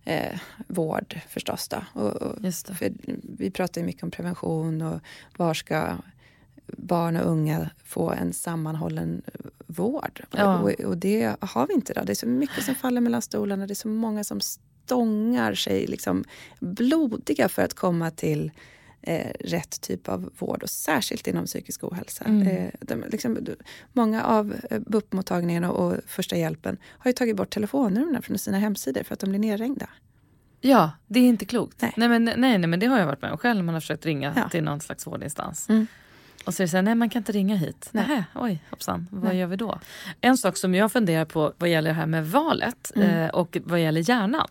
eh, vård förstås. Då. Och, och för vi pratar ju mycket om prevention och var ska barn och unga få en sammanhållen vård. Ja. Och, och, det har vi inte. Då. Det är så mycket som faller mellan stolarna. Det är så många som stångar sig liksom blodiga för att komma till eh, rätt typ av vård och särskilt inom psykisk ohälsa. Mm. Eh, de, liksom, många av eh, BUP-mottagningarna och första hjälpen har ju tagit bort telefonnumren från sina hemsidor för att de blir nedringda. Ja, det är inte klokt. Nej. Nej, men, nej, nej, men det har jag varit med om själv man har försökt ringa Ja. till någon slags vårdinstans. Mm. Och så är det så här, nej man kan inte ringa hit. Nej. Nej. oj hoppsan, vad Nej. gör vi då? En sak som jag funderar på vad gäller det här med valet Mm. eh, och vad gäller hjärnan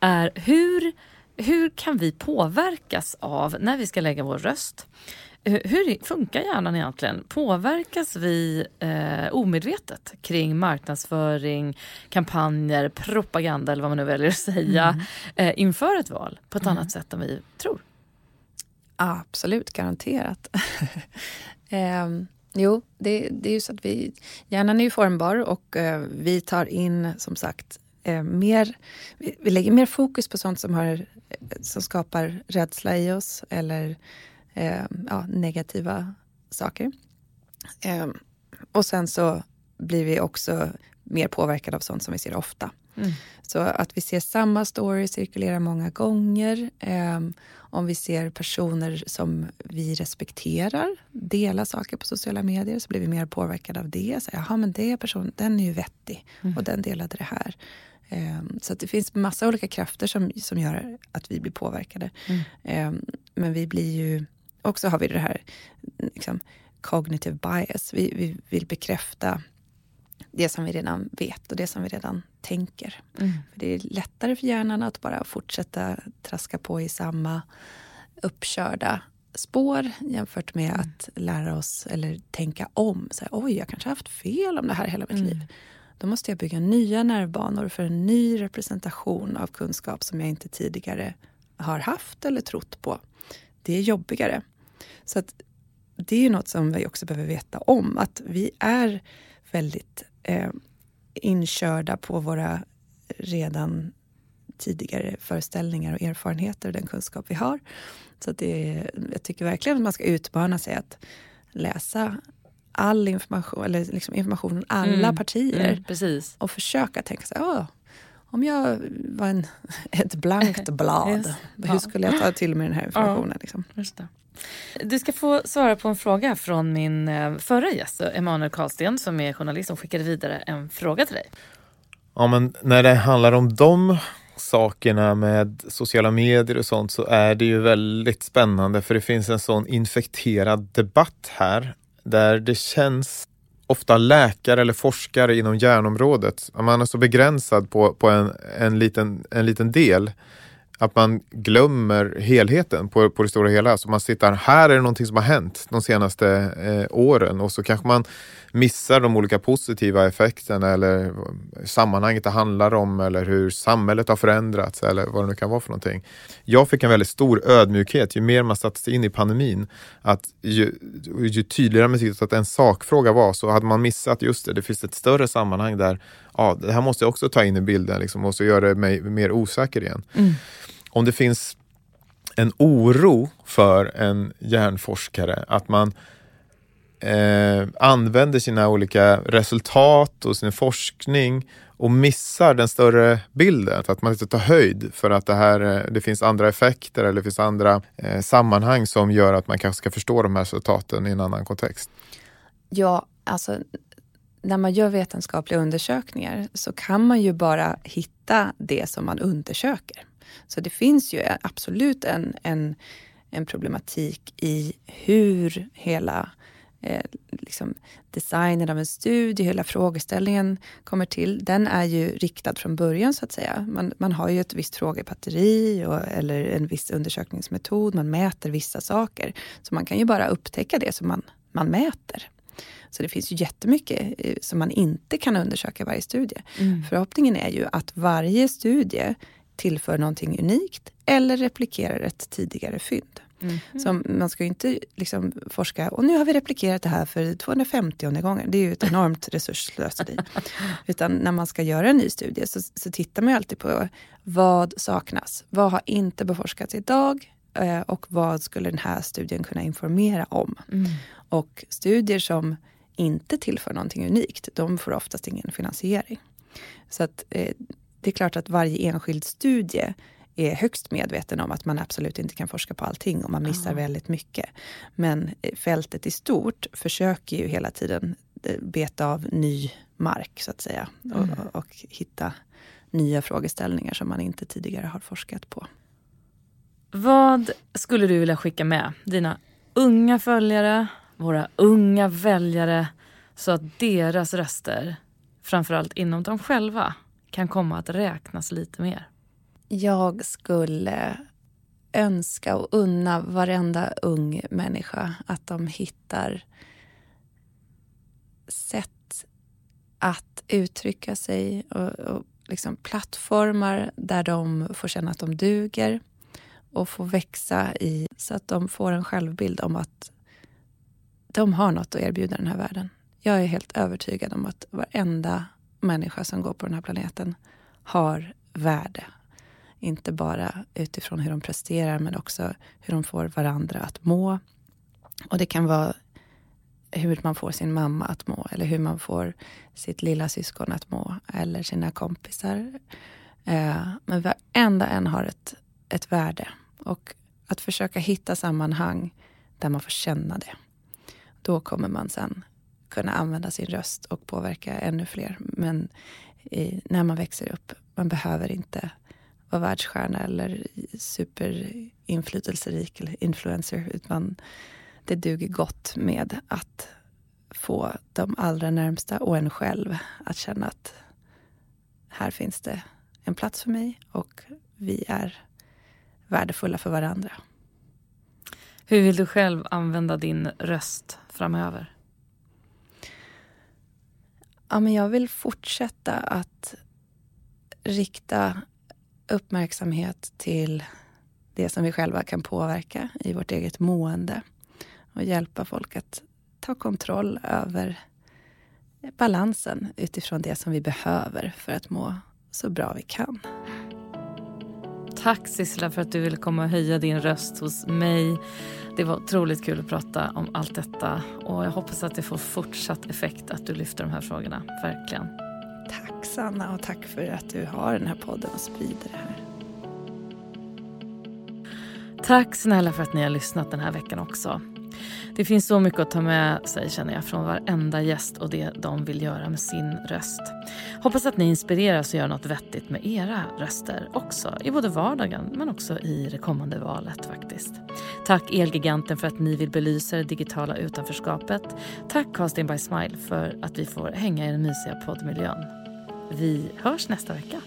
är hur, hur kan vi påverkas av när vi ska lägga vår röst? Hur- funkar hjärnan egentligen? Påverkas vi eh, omedvetet kring marknadsföring, kampanjer, propaganda eller vad man nu väljer att säga Mm. eh, inför ett val på ett annat sätt än vi tror? Absolut, garanterat. Ehm, jo, det, det är ju så att vi, hjärnan är ju formbar och eh, vi tar in som sagt eh, mer, vi, vi lägger mer fokus på sånt som, har, som skapar rädsla i oss eller eh, ja, negativa saker. Ehm, och sen så blir vi också mer påverkade av sånt som vi ser ofta. Mm. Så att vi ser samma story cirkulera många gånger. ehm, om vi ser personer som vi respekterar dela saker på sociala medier så blir vi mer påverkade av det. Så, Jaha, men det person, den är ju vettig och den delade det här. Ehm, så det finns massa olika krafter som, som gör att vi blir påverkade. Ehm, men vi blir ju... Också har vi det här liksom, cognitive bias. Vi, vi vill bekräfta det som vi redan vet och det som vi redan tänker. Mm. För det är lättare för hjärnan att bara fortsätta traska på i samma uppkörda spår jämfört med att lära oss eller tänka om. Så här, Oj, jag kanske har haft fel om det här hela mitt Mm. liv. Då måste jag bygga nya nervbanor för en ny representation av kunskap som jag inte tidigare har haft eller trott på. Det är jobbigare. Så att det är ju något som vi också behöver veta om. Att vi är väldigt eh, inkörda på våra redan tidigare föreställningar och erfarenheter och den kunskap vi har. Så att det jag tycker verkligen att man ska utmana sig att läsa all information, eller liksom information från alla Mm, partier Mm, precis. och försöka tänka så här, "Åh, om jag var en, ett blankt blad, Just, hur ja. skulle jag ta till mig den här informationen? Liksom? Just det. Du ska få svara på en fråga från min eh, förra gäst, Emanuel Karlsten, som är journalist som skickade vidare en fråga till dig. Ja, men när det handlar om de sakerna med sociala medier och sånt så är det ju väldigt spännande för det finns en sån infekterad debatt här där det känns ofta läkare eller forskare inom hjärnområdet, man är så begränsad på, på en, en, liten, en liten del att man glömmer helheten på, på det stora hela. Så man sitter, här är det någonting som har hänt de senaste eh, åren och så kanske man missar de olika positiva effekterna eller sammanhanget det handlar om eller hur samhället har förändrats eller vad det nu kan vara för någonting. Jag fick en väldigt stor ödmjukhet ju mer man satte sig in i pandemin. Att ju, ju tydligare man tyckte att en sakfråga var så hade man missat just det, det finns ett större sammanhang där ja, det här måste jag också ta in i bilden liksom, och så gör det mig mer osäker igen. Om det finns en oro för en hjärnforskare att man eh, använder sina olika resultat och sin forskning och missar den större bilden. Att man inte tar höjd för att det, här, eh, det finns andra effekter eller det finns andra eh, sammanhang som gör att man kanske ska förstå de här resultaten i en annan kontext. Ja, alltså när man gör vetenskapliga undersökningar så kan man ju bara hitta det som man undersöker. Så det finns ju absolut en, en, en problematik i hur hela eh, liksom designen av en studie, hela frågeställningen kommer till. Den är ju riktad från början så att säga. Man, man har ju ett visst frågebatteri och, eller en viss undersökningsmetod. Man mäter vissa saker. Så man kan ju bara upptäcka det som man, man mäter. Så det finns ju jättemycket eh, som man inte kan undersöka i varje studie. Förhoppningen är ju att varje studie tillför någonting unikt eller replikerar ett tidigare fynd. Så man ska ju inte liksom forska, och nu har vi replikerat det här för 250 gången. Det är ju ett enormt resursslöseri. Utan när man ska göra en ny studie så, så tittar man ju alltid på vad saknas? Vad har inte beforskats idag? Eh, Och vad skulle den här studien kunna informera om? Och studier som inte tillför någonting unikt, de får oftast ingen finansiering. Så att, eh, det är klart att varje enskild studie är högst medveten om att man absolut inte kan forska på allting och man missar väldigt mycket. Men eh, fältet i stort försöker ju hela tiden eh, beta av ny mark så att säga och, och, och hitta nya frågeställningar som man inte tidigare har forskat på. Vad skulle du vilja skicka med dina unga följare, våra unga väljare så att deras röster, framförallt inom dem själva, kan komma att räknas lite mer? Jag skulle önska och unna varenda ung människa att de hittar sätt att uttrycka sig och, och liksom plattformar där de får känna att de duger och får växa i så att de får en självbild om att de har något att erbjuda den här världen. Jag är helt övertygad om att varenda människa som går på den här planeten har värde. Inte bara utifrån hur de presterar men också hur de får varandra att må. Och det kan vara hur man får sin mamma att må eller hur man får sitt lilla syskon att må eller sina kompisar. Eh, men varenda en har ett, ett värde. Och att försöka hitta sammanhang där man får känna det. Då kommer man sen kunna använda sin röst och påverka ännu fler. Men i, när man växer upp, man behöver inte vara världsstjärna eller superinflytelserik eller influencer. Utan det duger gott med att få de allra närmsta och en själv att känna att här finns det en plats för mig och vi är värdefulla för varandra. Hur vill du själv använda din röst framöver? Ja, men jag vill fortsätta att rikta uppmärksamhet till det som vi själva kan påverka i vårt eget mående och hjälpa folk att ta kontroll över balansen utifrån det som vi behöver för att må så bra vi kan. Tack Sissela för att du ville komma och höja din röst hos mig. Det var otroligt kul att prata om allt detta och jag hoppas att det får fortsatt effekt att du lyfter de här frågorna. Verkligen. Tack Sanna och tack för att du har den här podden och sprider det här. Tack snälla för att ni har lyssnat den här veckan också. Det finns så mycket att ta med sig känner jag från varenda gäst och det de vill göra med sin röst. Hoppas att ni inspireras och gör något vettigt med era röster också i både vardagen men också i det kommande valet faktiskt. Tack Elgiganten för att ni vill belysa det digitala utanförskapet. Tack Casting by Smile för att vi får hänga i den mysiga poddmiljön. Vi hörs nästa vecka.